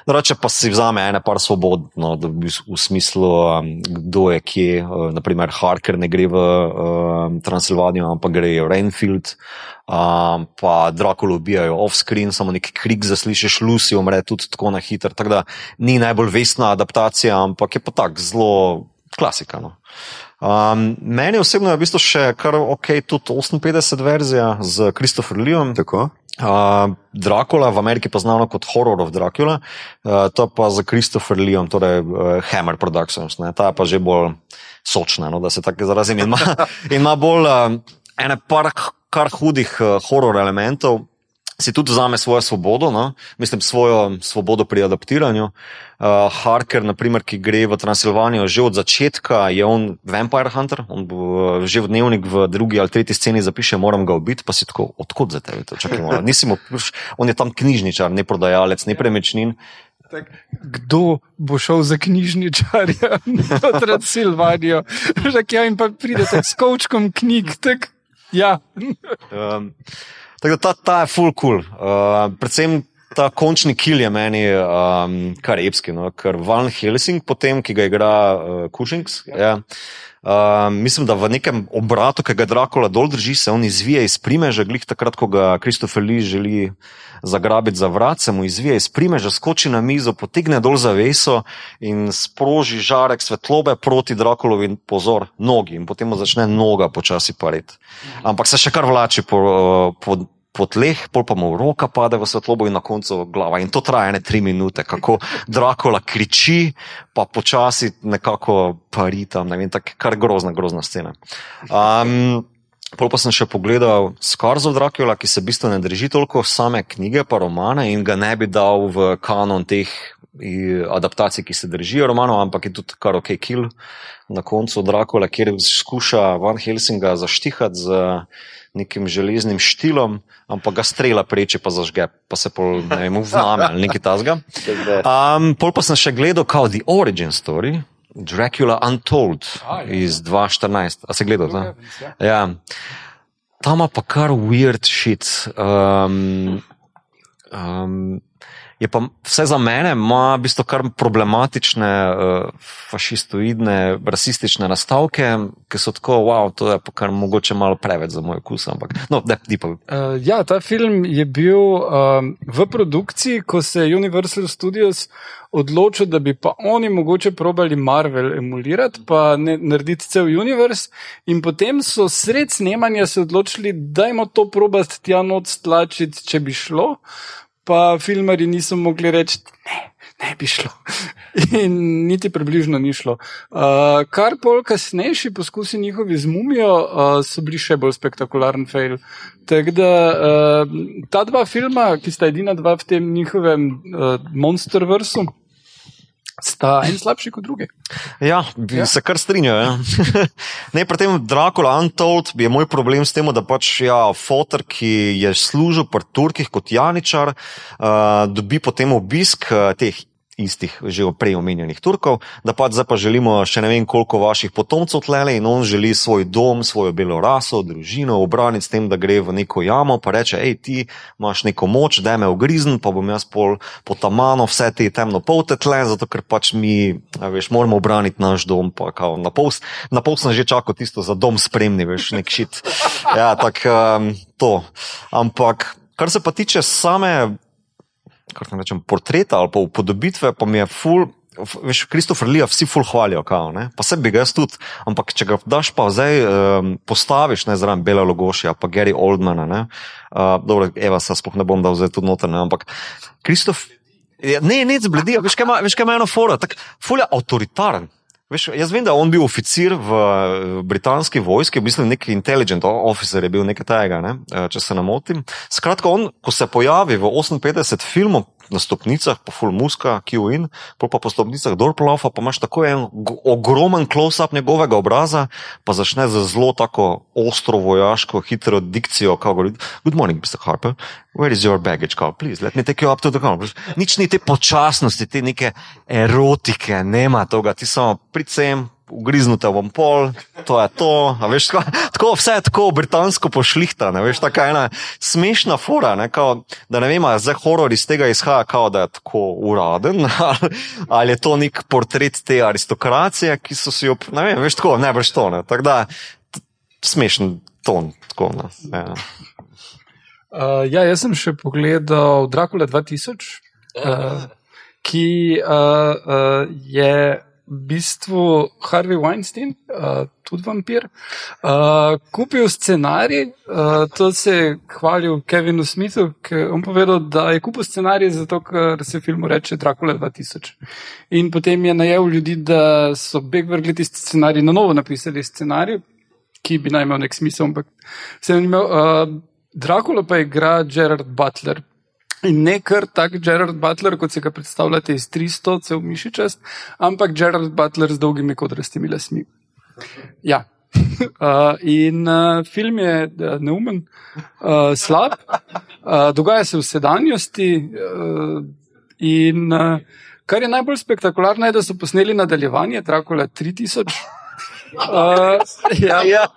Drugače pa si vzame ene par svobodno, da bi v smislu, um, kdo je kje, uh, naprimer Harker ne gre v uh, Transilvanijo, ampak gre v Rainfield. Um, pa Drakula ubijajo off-screen, samo neki krik zaslišiš, Lucy umre tudi tako na hitro. Tako da ni najbolj vesna adaptacija, ampak je pa tako zelo klasika. No. Um, meni osebno je v bistvu še kar ok, tudi 58 verzija z Christopher Leom. Tako. Uh, Dracula v Ameriki je znano kot Horror of Dracula, uh, to pa za Christopher Leom, torej uh, Hammer Productions, ne, ta je pa že bolj sočna, no, da se tako izrazim. In ima, ima bolj uh, ene par kar hudih uh, horor elementov, si tudi vzame svojo svobodo, no? mislim, svojo svobodo pri adaptiranju. Uh, Harker, naprimer, ki gre v Transilvanijo že od začetka, je on Vampire Hunter, on bo, uh, že v dnevnik v drugi ali tretji sceni zapiše: Moram ga ubiti, pa si tako, odkud za tebe to čakamo. On je tam knjižničar, ne prodajalec, ne premičnin. Tak, kdo bo šel za knjižničarja v Transilvanijo? Že kaj jim pa pride s kočkom knjig. Tak. Ja. um, tako da ta, ta je full cool. Uh, predvsem ta končni kill je meni um, kar epski, no? ker Van Helsing, potem, ki ga igra uh, Cushings. Ja. Ja. Uh, mislim, da v nekem obratu, ki ga Dracula dol drži, se on izvije iz primeža, glih takrat, ko ga Kristofer Lee želi zagrabiti za vrat, se mu izvije iz primeža, skoči na mizo, potegne dol zaveso in sproži žarek svetlobe proti Draculovi in pozor, nogi in potem mu začne noga počasi pariti. Ampak se še kar vlači po, po, po tleh, pol pa mu roka pade v svetlobo in na koncu glava. In to traja ne tri minute, kako Dracula kriči, pa počasi nekako pari tam, ne vem, tako kar grozna, grozna scena. Um, Pol pa sem še pogledal Skarzov Dracula, ki se v bistvu ne drži toliko same knjige, pa romane in ga ne bi dal v kanon teh adaptacij, ki se držijo romanov, ampak je tudi kar ok kill na koncu Dracula, kjer skuša Van Helsinga zaštihati z nekim železnim štilom, ampak ga strela preče, pa zažge, pa se pol, ne vem, vname ali nekaj tasga. Um, pol pa sem še gledal kao The Origin Story, Dracula Untold ah, ja. iz 2014. A se gledal? Ja. ja. Tam pa kar weird shit. Um, um, je pa vse za mene, ima v bistvu kar problematične, uh, fašistoidne, rasistične nastavke, ki so tako, wow, to je pa kar mogoče malo preveč za moj okus. Ampak, no, da, di pa. Uh, ja, ta film je bil um, v produkciji, ko se je Universal Studios odločil, da bi pa oni mogoče probali Marvel emulirati, pa ne, narediti cel univerz. In potem so sred snemanja se odločili, da jim to probati tja noč tlačiti, če bi šlo pa filmari niso mogli reči, ne, ne bi šlo. In niti približno ni šlo. Uh, kar pol kasnejši poskusi njihovi z mumijo uh, so bili še bolj spektakularen fail. Tako da uh, ta dva filma, ki sta edina dva v tem njihovem uh, monster vrsu. Sta en slabši kot drugi. Ja, bi ja. se kar strinjal. Ja. ne, pri tem Dracula Untold je moj problem s tem, da pač ja, fotor, ki je služil pri Turkih kot Janičar, uh, dobi potem obisk uh, teh istih, že prej omenjenih Turkov, da pa zdaj pa želimo še ne vem koliko vaših potomcev tlele in on želi svoj dom, svojo belo raso, družino obraniti s tem, da gre v neko jamo, pa reče, hej, ti imaš neko moč, da me ogrizn, pa bom jaz pol potamano vse te temno polte tle, zato ker pač mi, veš, moramo obraniti naš dom, pa kao na pol, na pol sem že čakal tisto za dom spremni, veš, nek šit. Ja, tak um, to. Ampak, kar se pa tiče same ne rečem, portreta ali pa upodobitve, pa mi je ful. Veš, Kristofer Lija vsi ful hvalijo, kao, pa se bi ga jaz tudi, ampak če ga daš pa zdaj um, postaviš, ne zraven Bela Logošija, pa Gary Oldmana, ne, uh, dobro, Eva, se sploh ne bom dal zdaj tudi noter, ne, ampak Kristof, ne, ne, zbledi, veš, kaj ima eno fora, tako ful je avtoritaren. Veš, jaz vem, da je on bil oficir v britanski vojski, v bistvu nek intelligent officer je bil nekaj tega, ne? Eh, če se ne motim. Skratka, on, ko se pojavi v 58 filmov, na stopnicah, pa full muska, QIN, pa po stopnicah Dorplaufa, pa imaš tako en ogromen close-up njegovega obraza, pa začne z zelo tako ostro vojaško, hitro dikcijo, kao govori, good morning, Mr. Harper, where is your baggage, kao, please, let me take you up to the car. Nič ni te počasnosti, te neke erotike, nema toga, ti samo pricem, ugriznute bom pol, to je to. Veš, tako, tako vse je tako britansko pošlihta, ne veš, tako ena smešna fora, ne, kao, da ne vem, zdaj horor iz tega izhaja, kao, da je tako uraden, ali, ali je to nek portret te aristokracije, ki so si jo, ne vem, veš, tako, ne veš to, ne, tako da smešen ton, tako, ne. Ja. Uh, ja, jaz sem še pogledal Dracula 2000, uh, ki uh, uh, je v bistvu Harvey Weinstein, uh, tudi vampir, uh, kupil scenarij. Uh, to se je hvalil Kevinu Smithu, ki je povedal, da je kupil scenarij zato, ker se filmu reče Dracula 2000. In potem je najel ljudi, da so beg vrgli tisti scenarij, na novo napisali scenarij, ki bi naj imel nek smisel. Ampak se je imel. Uh, Dracula pa igra Gerard Butler, In ne kar tak Gerard Butler, kot si ga predstavljate iz 300, cel mišičast, ampak Gerard Butler z dolgimi kodrastimi lasmi. Ja. Uh, in uh, film je uh, neumen, uh, slab, uh, dogaja se v sedanjosti. Uh, in uh, kar je najbolj spektakularno, je, da so posneli nadaljevanje Dracula 3000. Uh, ja, ja.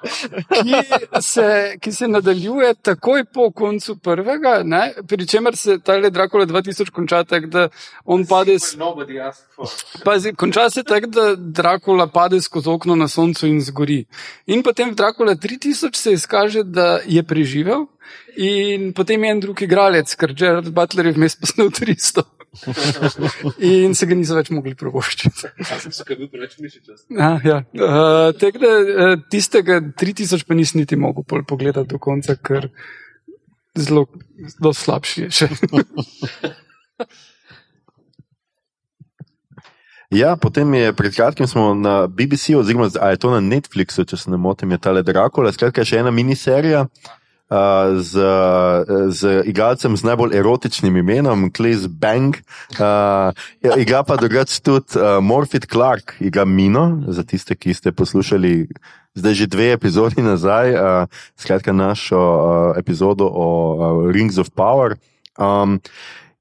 Ki, se, ki se nadaljuje takoj po koncu prvega, pri čemer se ta le Dracula 2000 konča tako, da on pade. Pazi, konča se tako, da Dracula pade skozi okno na soncu in zgori. In potem v Dracula 3000 se izkaže, da je preživel, in potem je en drugi igralec, ker Gerard Butler je vmes posnel 300. In se ga niso več mogli provoščiti. Ja, ja. uh, da, uh, tistega 3000 pa nisi niti mogel pogledati do konca, ker zelo, zelo slabši je še. Ja, potem je pred kratkim smo na BBC, oziroma je to na Netflixu, če se ne motim, je ta Le Dracula, skratka, še ena miniserija z, z igralcem z najbolj erotičnim imenom, Kliz Bang. Uh, igra pa drugače tudi uh, Morfit Clark, igra Mino, za tiste, ki ste poslušali zdaj že dve epizodi nazaj, uh, skratka našo uh, epizodo o uh, Rings of Power. Um,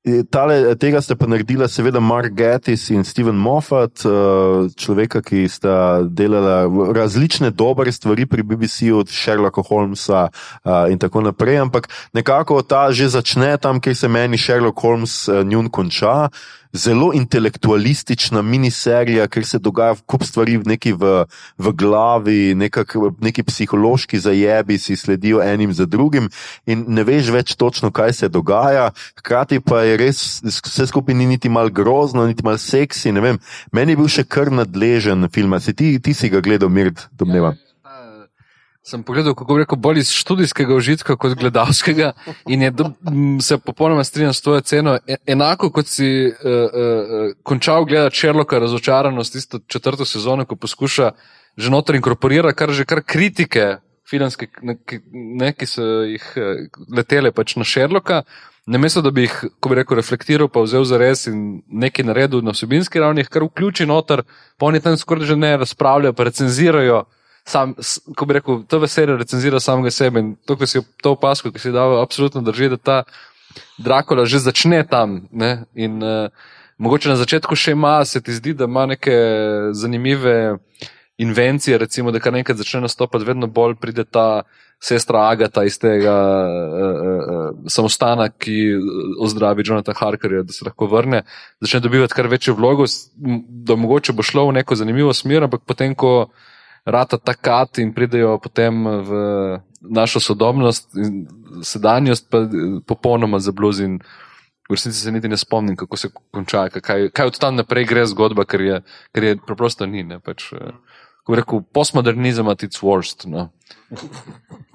Tale, tega ste pa naredila, seveda, Mark Gettis in Steven Moffat, eh, človeka, ki sta delala različne dobre stvari pri BBC-u, od Sherlocka Holmesa eh, in tako naprej. Ampak nekako ta že začne tam, kjer se meni Sherlock Holmes njun konča zelo intelektualistična miniserija, ker se dogaja kup stvari v v, v glavi, nekak, neki psihološki zajebi si sledijo enim za drugim in ne veš več točno, kaj se dogaja. Hkrati pa je res vse skupaj ni niti mal grozno, niti mal seksi. Meni je bil še kar nadležen film, si ti, ti si ga gledal, mir, domnevam. Sem pogledal, kako bi rekel, bolj iz študijskega užitka kot gledalskega in je, se popolnoma strinjam s to ceno. E, enako kot si uh, uh, končal gledati Sherlocka razočaranost tisto četrto sezono, ko poskuša že noter inkorporirati kar že kar kritike filmske, ne, ki so jih letele pač na Sherlocka. namesto da bi jih, ko bi rekel, reflektiral, pa vzel za res in nekaj naredil na vsebinski ravni, kar vključi noter, pa oni tam skoraj že ne razpravljajo, recenzirajo. Sam, ko bi rekel, to veselje recenzira samega sebe in to, ko si to opasko, ki si dal, absolutno drži, da ta Dracula že začne tam. Ne? In uh, mogoče na začetku še ima, se ti zdi, da ima neke zanimive invencije, recimo, da kar nekaj začne nastopati, vedno bolj pride ta sestra Agata iz tega uh, uh, samostana, ki ozdravi Jonathan Harkerja, da se lahko vrne, začne dobivati kar večjo vlogo, da mogoče bo šlo v neko zanimivo smer, ampak potem, ko rata takat in pridejo potem v našo sodobnost in sedanjost, pa eh, popolnoma zabluzi in v resnici se niti ne spomnim, kako se konča, kaj, kaj od tam naprej gre zgodba, ker je, ker je preprosto ni. Ne, pač, eh, kako rekel, postmodernizem at its worst. No.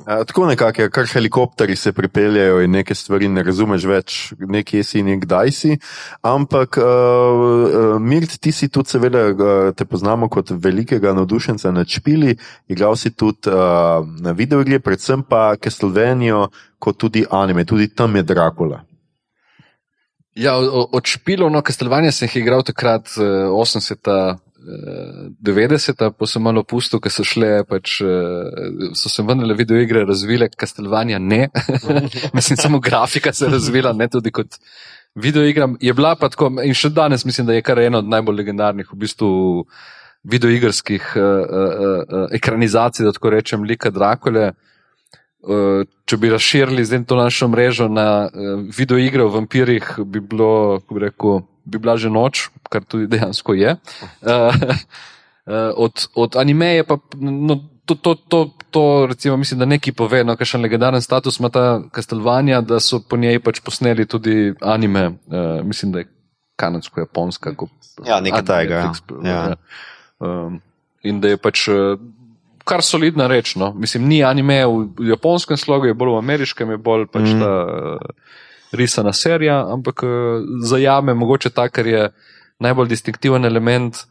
A, tako nekako je, kar helikopteri se pripeljejo in nekaj stvari ne razumeš več, nekje si in nekdaj si. Ampak, uh, Mirt, ti si tudi, seveda, eh, te poznamo kot velikega navdušenca nad špili, igral si tudi uh, na videoigre, predvsem pa Castlevanijo, kot tudi anime, tudi tam je Dracula. Ja, od špilov, no, Castlevanijo sem jih igral takrat, 80-ta 90-ta, pa sem malo pusto, ker so šle, pač, eh, so se vendarle videoigre razvile, Castlevania ne. mislim, samo grafika se je razvila, ne tudi kot videoigra. Je bila pa tako, in še danes mislim, da je kar ena od najbolj legendarnih v bistvu videoigrskih uh, uh, uh, ekranizacij, da tako rečem, lika Drakole. Uh, če bi razširili zdaj to našo mrežo na uh, videoigre o vampirjih, bi bilo, kako bi rekel, bi bila že noč, kar tudi dejansko je. Uh, uh, od, od animeje pa no, to, to, to, to recimo, mislim, da neki pove, no, kakšen legendaren status ima ta Castlevania, da so po njej pač posneli tudi anime, uh, mislim, da je kanadsko-japonska. ko- Ja, nekaj takega, ja. Ja. Um, in da je pač kar solidna reč. No. Mislim, ni anime v, v japonskem slogu, je bolj v ameriškem, je bolj pač mm. ta uh, risana serija, ampak uh, zajame mogoče ta, kar je najbolj distinktiven element.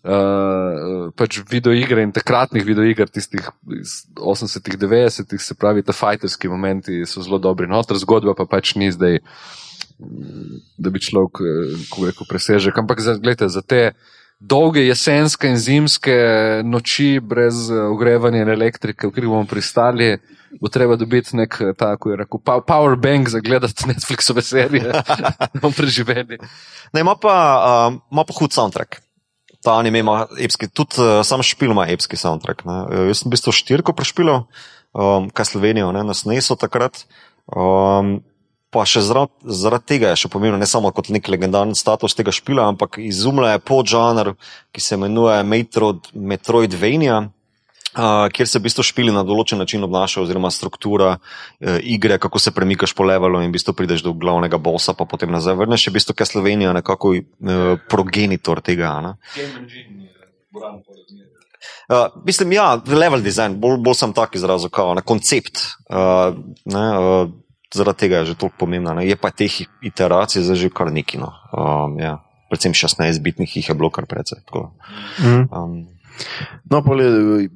Uh, pač videoigre in takratnih videoiger, tistih iz 80-ih, 90-ih, se pravi, ta fajterski momenti so zelo dobri, noter zgodba pa pač ni zdaj, mm, da bi človek, eh, kako rekel, presežek. Ampak gledajte, za te dolge jesenske in zimske noči brez eh, ogrevanja in elektrike, v kateri bomo pristali, bo treba dobiti nek, eh, tako je rekel, power bank za gledati Netflixove serije, da bomo preživeli. Ne, ima pa, ima pa hud soundtrack. Ta anime ima epski, tudi uh, sam špil ima epski soundtrack. Ne. Jaz sem v bistvu štirko prešpilal, um, kaj Slovenijo, ne, na Snesu takrat. Um, pa še zaradi, zaradi tega je še pomembno, ne samo kot nek legendarni status tega špila, ampak izumlja je podžanr, ki se imenuje Metroid, Metroidvania. Uh, kjer se v bistvu špili na določen način obnašajo, oziroma struktura uh, igre, kako se premikaš po levelu in v bistvu prideš do glavnega bossa, pa potem nazaj vrneš. Je v bistvu Castlevania nekako uh, progenitor tega. Ne? Uh, mislim, ja, level design, bolj, bolj sem tak izrazil, na koncept. Uh, ne, uh, zaradi tega je že toliko pomembna. Ne. Je pa teh iteracij zdaj že kar neki. No. Um, ja. Predvsem 16-bitnih jih je bilo kar precej. tako Mm. Um, No, pole,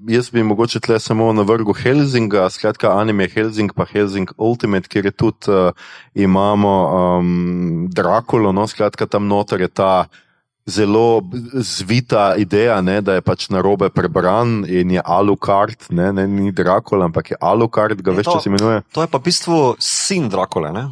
jaz bi mogoče tle samo na vrhu Helsinga, skratka anime Helsing, pa Helsing Ultimate, kjer je tudi uh, imamo um, Drakulo, no, skratka tam noter je ta zelo zvita ideja, ne, da je pač narobe prebran in je Alucard, ne, ne, ni Drakula, ampak je Alucard, ga veš, če se imenuje. to je pa v bistvu sin Drakule. Ne?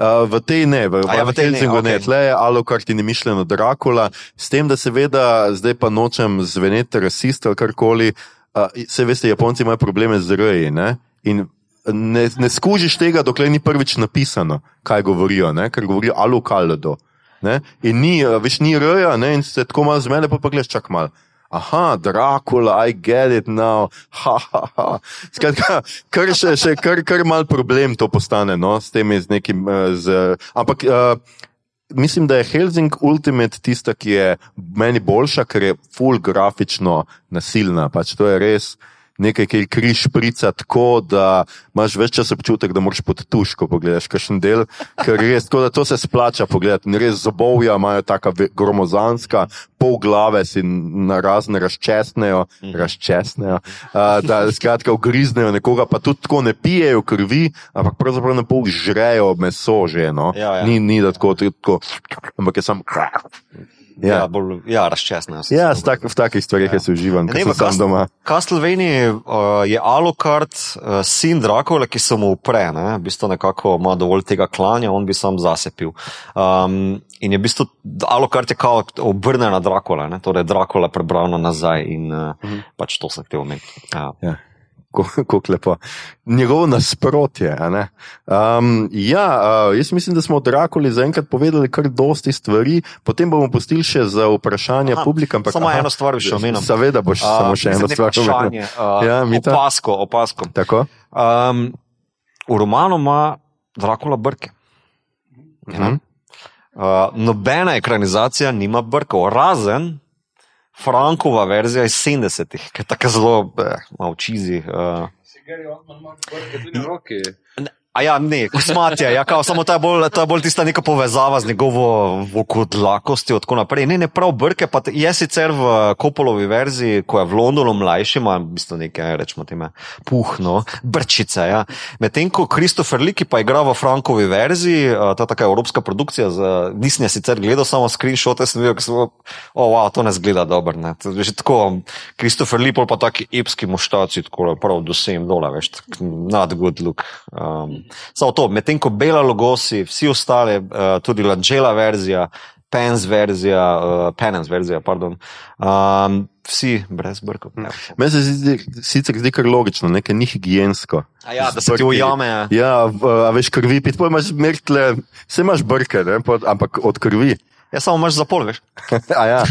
Uh, v tej ne, v, A ja, v tej ne, Helsingu ne, tle je Alucard in je mišljeno Drakula, s tem, da seveda zdaj pa nočem zveneti rasist ali karkoli. Uh, se veste, Japonci imajo probleme z reji ne? in ne, ne skužiš tega, dokler ni prvič napisano, kaj govorijo, ne? ker govorijo Alukaldo. Ne? In ni, a, veš, ni reja, ne? in se tako malo zmede, pa pa gledaš čak mal. Aha, Drakula, I get it now. Ha, ha, ha. Skratka, kar še, še kar, kar mal problem to postane, no, s tem z nekim. eh, Z, ampak uh, mislim, da je Helsing Ultimate tista, ki je meni boljša, ker je full grafično nasilna. Pač to je res nekaj, ki križ šprica tako, da imaš več časa občutek, da moraš pod tuš, ko pogledaš kakšen del, ker res, tako da to se splača pogledati. In res zobovja imajo taka gromozanska, pol glave si na razne razčesnejo, razčesnejo, uh, da skratka ugriznejo nekoga, pa tudi tako ne pijejo krvi, ampak pravzaprav na pol žrejo meso že, no. Ja, ja. Ni, ni da tako, tako, ampak je samo. Ja, Ja, bolj, ja razčasno. ja tak, v takih stvarih jaz uživam, Ne, pa sem doma. Castlevania uh, je Alucard, uh, sin Drakula, ki se mu upre, ne? v bistvu nekako ima dovolj tega klanja, on bi sam zasepil. Um, in je v bistvu Alucard je kao obrnjen na Drakula, ne? torej Drakula prebrano nazaj in uh, Mhm. pač to sem hotel omeniti. Ja. Ja. Kako lepo. Njegovo nasprotje. Um, ja, uh, jaz mislim, da smo od Drakuli zaenkrat povedali kar dosti stvari, potem bomo pustili še za vprašanje Aha, publike. ampak- samo aha, eno stvar bi še omenil. Seveda boš uh, samo še eno stvar omenil. Uh, Ja, Mita? opasko, opasko. Tako? Um, v romanu ima Drakula brke. Mhm. Uh, nobena ekranizacija nima brkov, razen Frankova verzija iz 70-ih, ki je tako zelo, eh, malo čizi. Uh. A ja, ne, kosmatje, ja, kao, samo ta je bolj, ta je bolj tista neka povezava z njegovo vokodlakostjo in tako naprej. Ne, ne, prav brke, pa je sicer v Kopolovi verziji, ko je v Londonu mlajši, ima v bistvu nekaj, rečemo teme, puhno, brčice. Ja. Medtem ko Kristofer Liki pa igra v Frankovi verziji, uh, ta taka evropska produkcija, z, nisem je sicer gledal samo screenshote, sem videl, da oh, wow, to ne zgleda dobro. Ne. Že tako, Kristofer Lipol pa taki epski moštaci, tako prav do 7 dolarjev, veš, tak not good look. Um, samo to, medtem ko Bela Logosi, vsi ostali, uh, tudi Langela verzija, Pens verzija, uh, Penance verzija, pardon, um, vsi brez brkov. Mhm. Meni se zdi, sicer zdi kar logično, nekaj ni higijensko. A ja, da se ti ujame. Ja, v- a veš krvi, pit, pa imaš mertle, se imaš brke, ne, pod, ampak od krvi. Ja, samo imaš zapol, veš. A ja.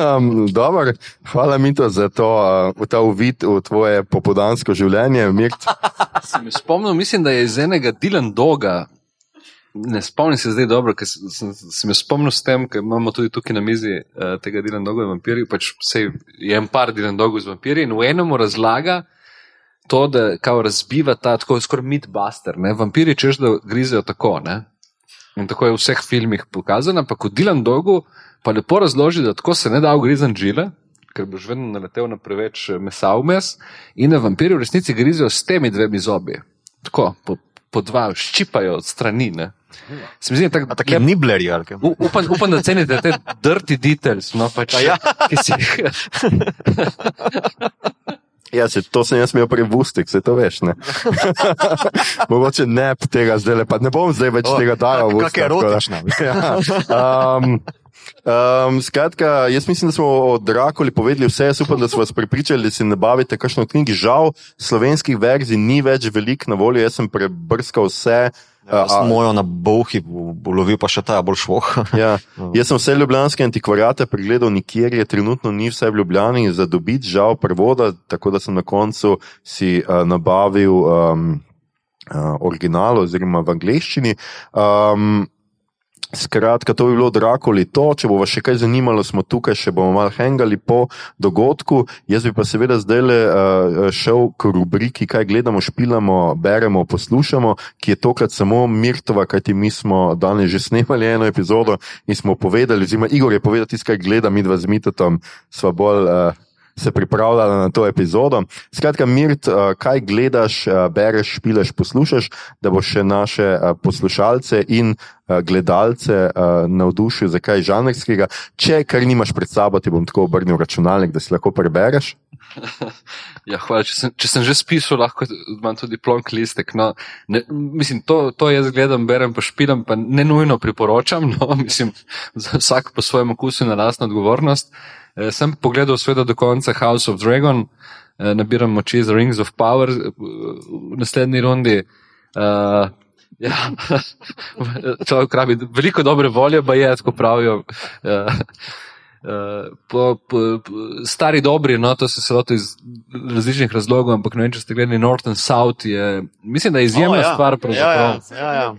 um, dobro, hvala mi to za to, uh, ta uvid v tvoje popodansko življenje. Sem se spomnil, mislim, da je iz enega Dylan Doga. Ne spomnim se zdaj dobro, ker sem, sem, se spomnil s tem, ker imamo tudi tukaj na mizi uh, tega Dylan Doga z vampirji. Pač sej je en par Dylan Dogov z vampirji in v enem razlaga to, da kao razbiva ta tako skoraj midbuster. Ne? Vampiri češ, da grizejo tako. Ne? In tako je v vseh filmih pokazano, ampak v Dylan Dogu pa lepo razloži, da tako se ne da ugrizati žile. Ker boš vedno naletel na preveč eh, mesa vmes, in da vampiri v resnici grizijo s temi dvemi zobi. Tako, po, po dva, ščipajo od strani. Ne? Se mi zdi, tak, A taki niblerji, ali kaj? U- Upam, upam, da cenite te dirty details, no, pač, ja. ki si jih. Ja, se, to sem jaz imel prej v ustih, se to veš. Ne? Mogoče ne tega zdaj, pa ne bom zdaj več O, tega dajal. kak- kak tako da- erotična. Ja. Um, um, skratka, jaz mislim, da smo o Drakuli povedali vse. Jaz upam, da smo vas pripričali, da si nabavite kakšno knjigo. Žal, slovenskih verzij ni več veliko na voljo. Jaz sem prebrskal vse. Jaz a- sem mojo na bohi, ulovil pa še ta bolj švoh. Ja. Jaz sem vse ljubljanske antikvariate pregledal, nikjer je trenutno ni vse v Ljubljani za dobiti, žal prevoda, tako da sem na koncu si uh, nabavil um, uh, original oziroma v angleščini. Um, Skratka, to bi bilo Drakoli to. Če bo vas še kaj zanimalo, smo tukaj, še bomo malo hengali po dogodku. Jaz bi pa seveda zdaj le uh, šel k rubriki, kaj gledamo, špilamo, beremo, poslušamo, ki je tokrat samo Mirtova, kajti mi smo danes že snemali eno epizodo in smo povedali, oziroma Igor je povedal tisto, kaj gleda, mi dva z Mitotom sva bolj. Uh, Se pripravljala na to epizodo. Skratka, Mirt, uh, kaj gledaš, uh, bereš, špilaš, poslušaš, da bo še naše uh, poslušalce in gledalce navdušil za kaj žanrskega. Če kar nimaš pred sabo, ti bom tako obrnil računalnik, da si lahko prebereš. Ja, hvala. Če sem, če sem že spisal, lahko imam tudi plonk listek. No, ne, mislim, to, to jaz gledam, berem, pa špilam, pa ne nujno priporočam. No, mislim, za vsak po svojem okusu in na lastno odgovornost. Eh, sem pogledal seveda do konca House of Dragon, eh, nabiram moči za Rings of Power eh, v naslednji rundi. Uh, ja, človek rabi veliko dobre volje, pa je, tako pravijo. Uh, Uh, po, po, po, stari dobri, no, to se loto iz različnih razlogov, ampak ne vem, če ste gledali North and South, je, mislim, da je izjemna O, ja. stvar. Ja, ja, ja, ja.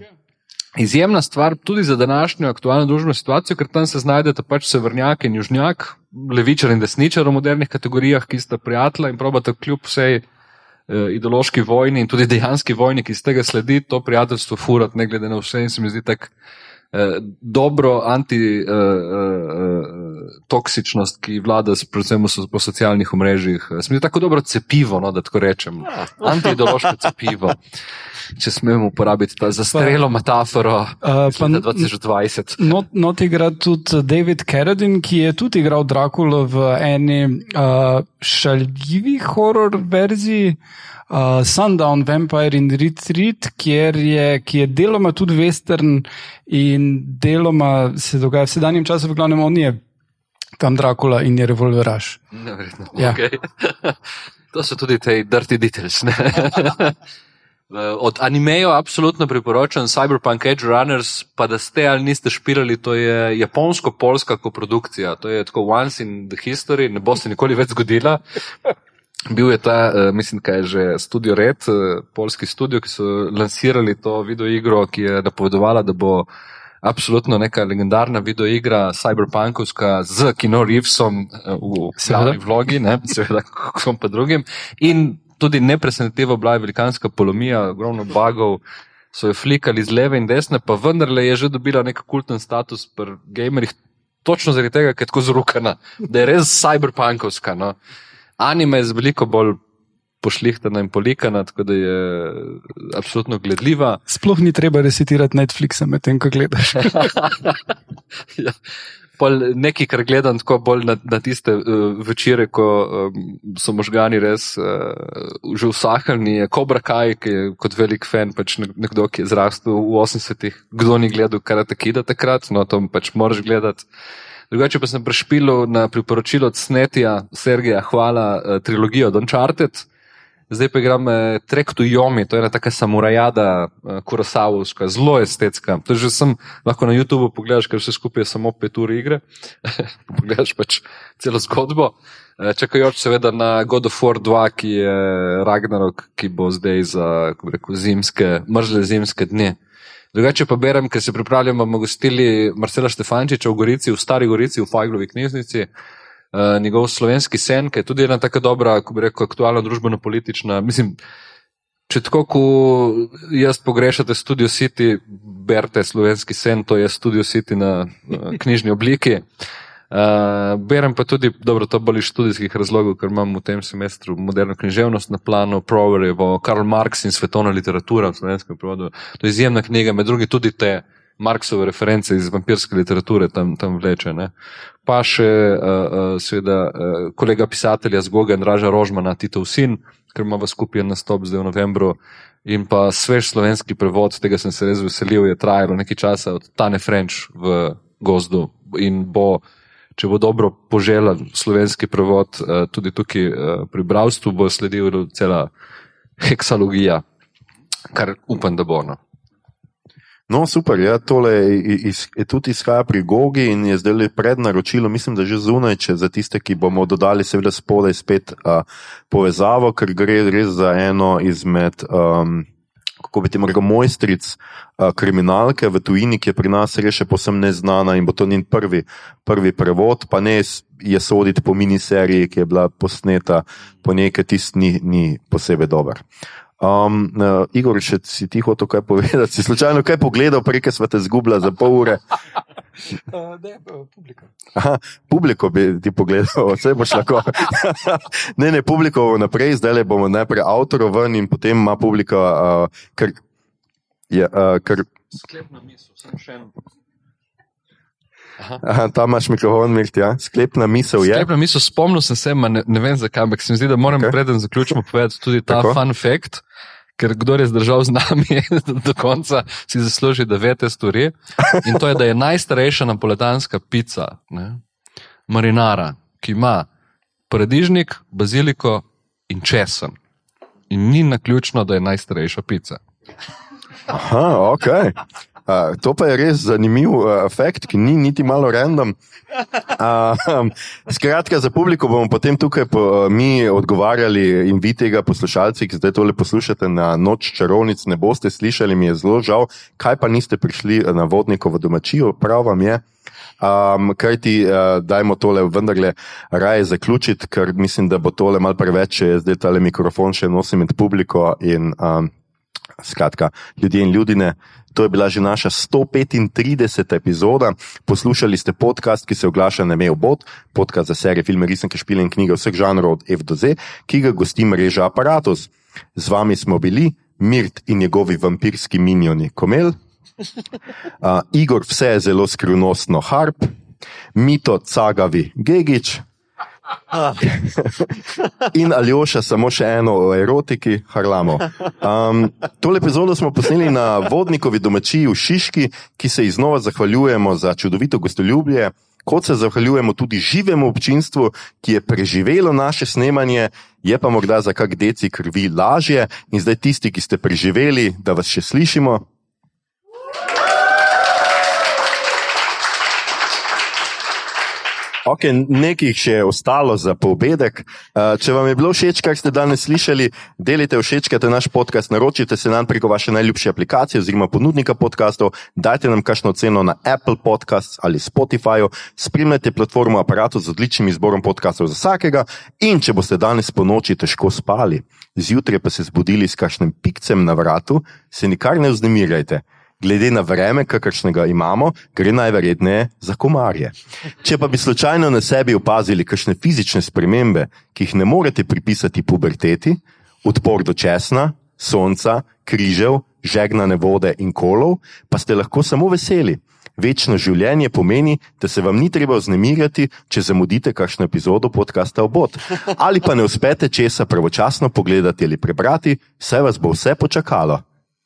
izjemna stvar tudi za današnjo aktualno družbeno situacijo, ker tam se znajdete pač severnjak in južnjak, levičar in desničar v modernih kategorijah, ki sta prijatelja in probate kljub vsej eh, ideološki vojni in tudi dejanski vojni, ki iz tega sledi, to prijateljstvo furat, ne glede na vse in se mi zdi tako eh, dobro antitoksičnost, eh, ki vlada predvsem po socialnih omrežjih. Eh, mi zdi tako dobro cepivo, no, da tako rečem. Antiideološko cepivo. Če smemo uporabiti ta zastrelo metaforo, Uh, pa leta 2020. Not, not igra tudi David Carradine, ki je tudi igral Drakulo v eni uh, šaljivi horror verziji. Uh, Sundown, Vampire in Retreat, kjer je, ki je deloma tudi western in deloma se dogaja v sedanjem času, v glavnem on je tam Drakula in je revolveraš. Neverjetno. Ja. Okay. to so tudi te dirty details. Ne? Od animejev absolutno priporočam Cyberpunk Edge Runners, pa da ste ali niste špirali, to je japonsko-polska koprodukcija. To je tako once in the history, ne bo se nikoli več zgodila. Bil je ta, eh, mislim, kaj je že Studio Red, eh, polski studio, ki so lansirali to videoigro, ki je napovedovala, da bo absolutno neka legendarna videoigra, cyberpunkovska, z Kino Reevesom eh, v Seveda. glavni vlogi, ne, seveda, kom pa drugim. In tudi nepresenetljivo bila je velikanska polomija, ogromno bagov. So jo flikali z leve in desne, pa vendarle je že dobila nek kulten status pri gamerjih, točno zaradi tega, ker je tako zrukana, da je res cyberpunkovska. No. Anime je z veliko bolj pošlihtana in polikana, tako da je absolutno gledljiva. Sploh ni treba resetirati Netflixa medtem, ko gledaš. Ja. Pol nekaj, kar gledam tako bolj na, na tiste uh, večere, ko um, so možgani res uh, že usahnjeni, je Cobra Kai, ki je kot velik fan, pač nek- nekdo, ki je zrastel v 80-ih, kdo ni gledal Karate Kida takrat, no to pač moraš gledati. Drugače pa sem prešpil na priporočilo od Snetija, Sergeja, hvala, uh, trilogijo Don Charted. Zdaj pa igram eh, Trek to Yomi, to je ena taka samurajada, eh, kurosavovska, zelo estetska. To že sem lahko na YouTubu pogledaš, ker vse skupaj je samo pet ur igre. pogledaš pač celo zgodbo. Eh, Čakajoč seveda na God of War 2, ki je Ragnarok, ki bo zdaj za rekel, zimske, mrzle zimske dni. Drugače pa berem, ker se pripravljamo, bomo gostili Marcela Štefančiča v Gorici, v Stari Gorici, v Fajglovi knjižnici. Uh, njegov slovenski sen, ki je tudi ena tako dobra, kako bi rekel, aktualna družbeno-politična. Mislim, če tako, ko jaz pogrešate Studio City, berete slovenski sen, to je Studio City na uh, knjižni obliki. Uh, berem pa tudi, dobro, to bolj iz študijskih razlogov, ker imam v tem semestru moderno književnost na planu, Proverjevo, Karl Marx in svetovna literatura v slovenskem prevodu. To je izjemna knjiga, med drugim tudi te Marksove reference iz vampirske literature tam, tam vleče. Ne? Pa še uh, uh, seveda uh, kolega pisatelja z Goga in Raža Rožmana, Titov sin, ker imamo skupaj en nastop zdaj v novembru. In pa svež slovenski prevod, tega sem se res veselil, je trajalo nekaj časa od Tane French v gozdu in bo, če bo dobro poželjen slovenski prevod, tudi tukaj pri Bravstvu bo sledil cela heksalogija, kar upam, da bo. No. No, super, ja, tole je, iz, je tudi izhaja pri Gogi in je zdaj le prednaročilo, mislim, da že zunaj, če za tiste, ki bomo dodali seveda spodaj spet uh, povezavo, ker gre res za eno izmed, um, kako bi temu rekel, mojstric uh, kriminalke v tujini, ki je pri nas res še posebno neznana in bo to njen prvi, prvi prevod, pa ne je soditi po miniseriji, ki je bila posneta po nekaj, tisti ni, ni posebej dober. Um, uh, Igor, če si ti hotel kaj povedati, si slučajno kaj pogledal, preke smo te zgubila za pol ure. Uh, ne, publika. Aha, publiko bi ti pogledal, vse boš lahko. ne, ne, publiko bomo naprej, zdaj le bomo najprej avtorov ven in potem ima publika, uh, ker, je, uh, ker Sklepna misel, sem še eno. Aha, tam imaš mikrofon, Mirti, ja? sklepna misel je. Sklepna misel, spomnil sem se, ne, ne vem zakaj, ampak se mi zdi, da moram okay. preden zaključimo povedati tudi ta Tako. Fun fact, ker kdo je zdržal z nami do, do konca, si zasluži, da ve te stvari. In to je, da je najstarejša napoletanska pica, ne, marinara, ki ima paradižnik, baziliko in česen. In ni naključno, da je najstarejša pica. Aha, ok. Uh, to pa je res zanimiv uh, efekt, ki ni niti malo random. Uh, um, skratka, za publiko bomo potem tukaj po, uh, mi odgovarjali in vi tega poslušalci, ki zdaj tole poslušate na noč čarovnic, ne boste slišali, mi je zelo žal, kaj pa niste prišli na vodnikovo domačijo, prav vam je. Um, kaj ti, uh, dajmo tole vendarle raje zaključiti, ker mislim, da bo tole mal preveč, če zdaj tale mikrofon še nosim med publiko in um, skratka, ljudje in ljudine. To je bila že naša 135. epizoda. Poslušali ste podcast, ki se oglaša na Mejo Bot, podcast za serije, filme, risanke, špile in knjige vseh žanrov od F do Z, ki ga gosti mreža Apparatus. Z vami smo bili Mirt in njegovi vampirski minioni Komel, uh, Igor vse je zelo skrivnostno Harp, Mito Cagavi Gegič. In Aljoša, samo še eno o erotiki, Harlamo. Um, tole epizodo smo posneli na vodnikovi domačiji v Šiški, ki se ji znova zahvaljujemo za čudovito gostoljubje. Kot se zahvaljujemo tudi živemu občinstvu, ki je preživelo naše snemanje, je pa morda za kak deci krvi lažje. In zdaj tisti, ki ste preživeli, da vas še slišimo. Ok, nekaj še je ostalo za povedek. Uh, če vam je bilo všeč, kar ste danes slišali, delite všečkajte naš podcast, naročite se nam preko vaše najljubše aplikacije oziroma ponudnika podkastov, dajte nam kakšno ceno na Apple Podcasts ali Spotify, spremljajte platformo aparatu z odličnim izborom podkastov za vsakega in če boste danes po noči težko spali, zjutraj pa se zbudili s kakšnim pikcem na vratu, se nikar ne vznemirjajte glede na vreme, kakršnega imamo, gre najverjetneje za komarje. Če pa bi slučajno na sebi opazili kakšne fizične spremembe, ki jih ne morete pripisati puberteti, odpor do česna, sonca, križev, žegnane vode in kolov, pa ste lahko samo veseli. Večno življenje pomeni, da se vam ni treba vznemirjati, če zamudite kakšno epizodo podcasta Obot. Ali pa ne uspete česa pravočasno pogledati ali prebrati, vse vas bo vse počakalo.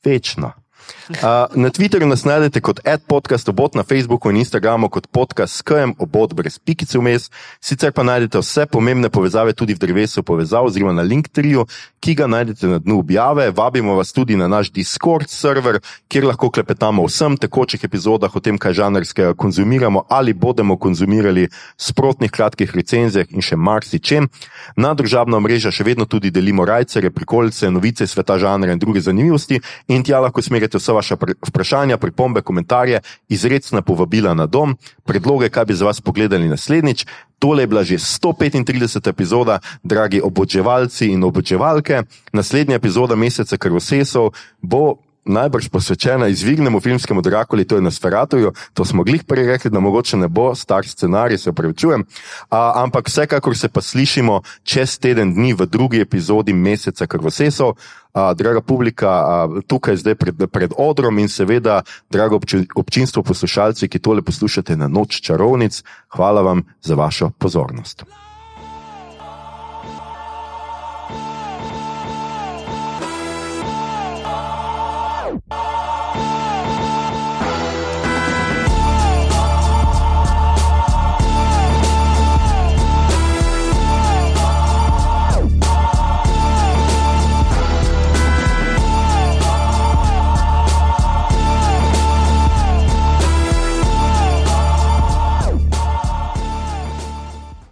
Večno. Uh, na Twitterju nas najdete kot podcast obot, na Facebooku in Instagramu kot podcast SKM obot brez pikice vmes. Sicer pa najdete vse pomembne povezave tudi v drevesu povezav oziroma na Linktriju, ki ga najdete na dnu objave. Vabimo vas tudi na naš Discord server, kjer lahko klepetamo o vsem tekočih epizodah, o tem, kaj žanrskega konzumiramo ali bomo konzumirali, sprotnih kratkih recenzijah in še marsičem. Na družabno mrežo še vedno tudi delimo rajce, prikolice, novice sveta žanra in druge zanimivosti in tja lahko smerite vse vaše vprašanja, pripombe, komentarje, izredna povabila na dom, predloge, kaj bi za vas pogledali naslednjič. Tole je bila že 135. epizoda, dragi oboževalci in oboževalke. Naslednja epizoda meseca Krvosesov bo najbrž posvečena izvirnemu filmskemu Drakuli, to je na Sferatoju. To smo glih prej rekli, da mogoče ne bo star scenarij, se upravičujem. Ampak vsekakor se pa slišimo čez teden dni v drugi epizodi meseca Krvosesov. Uh, draga publika, uh, tukaj zdaj pred, pred odrom in seveda, drago obči, občinstvo, poslušalci, ki tole poslušate na noč čarovnic, hvala vam za vašo pozornost.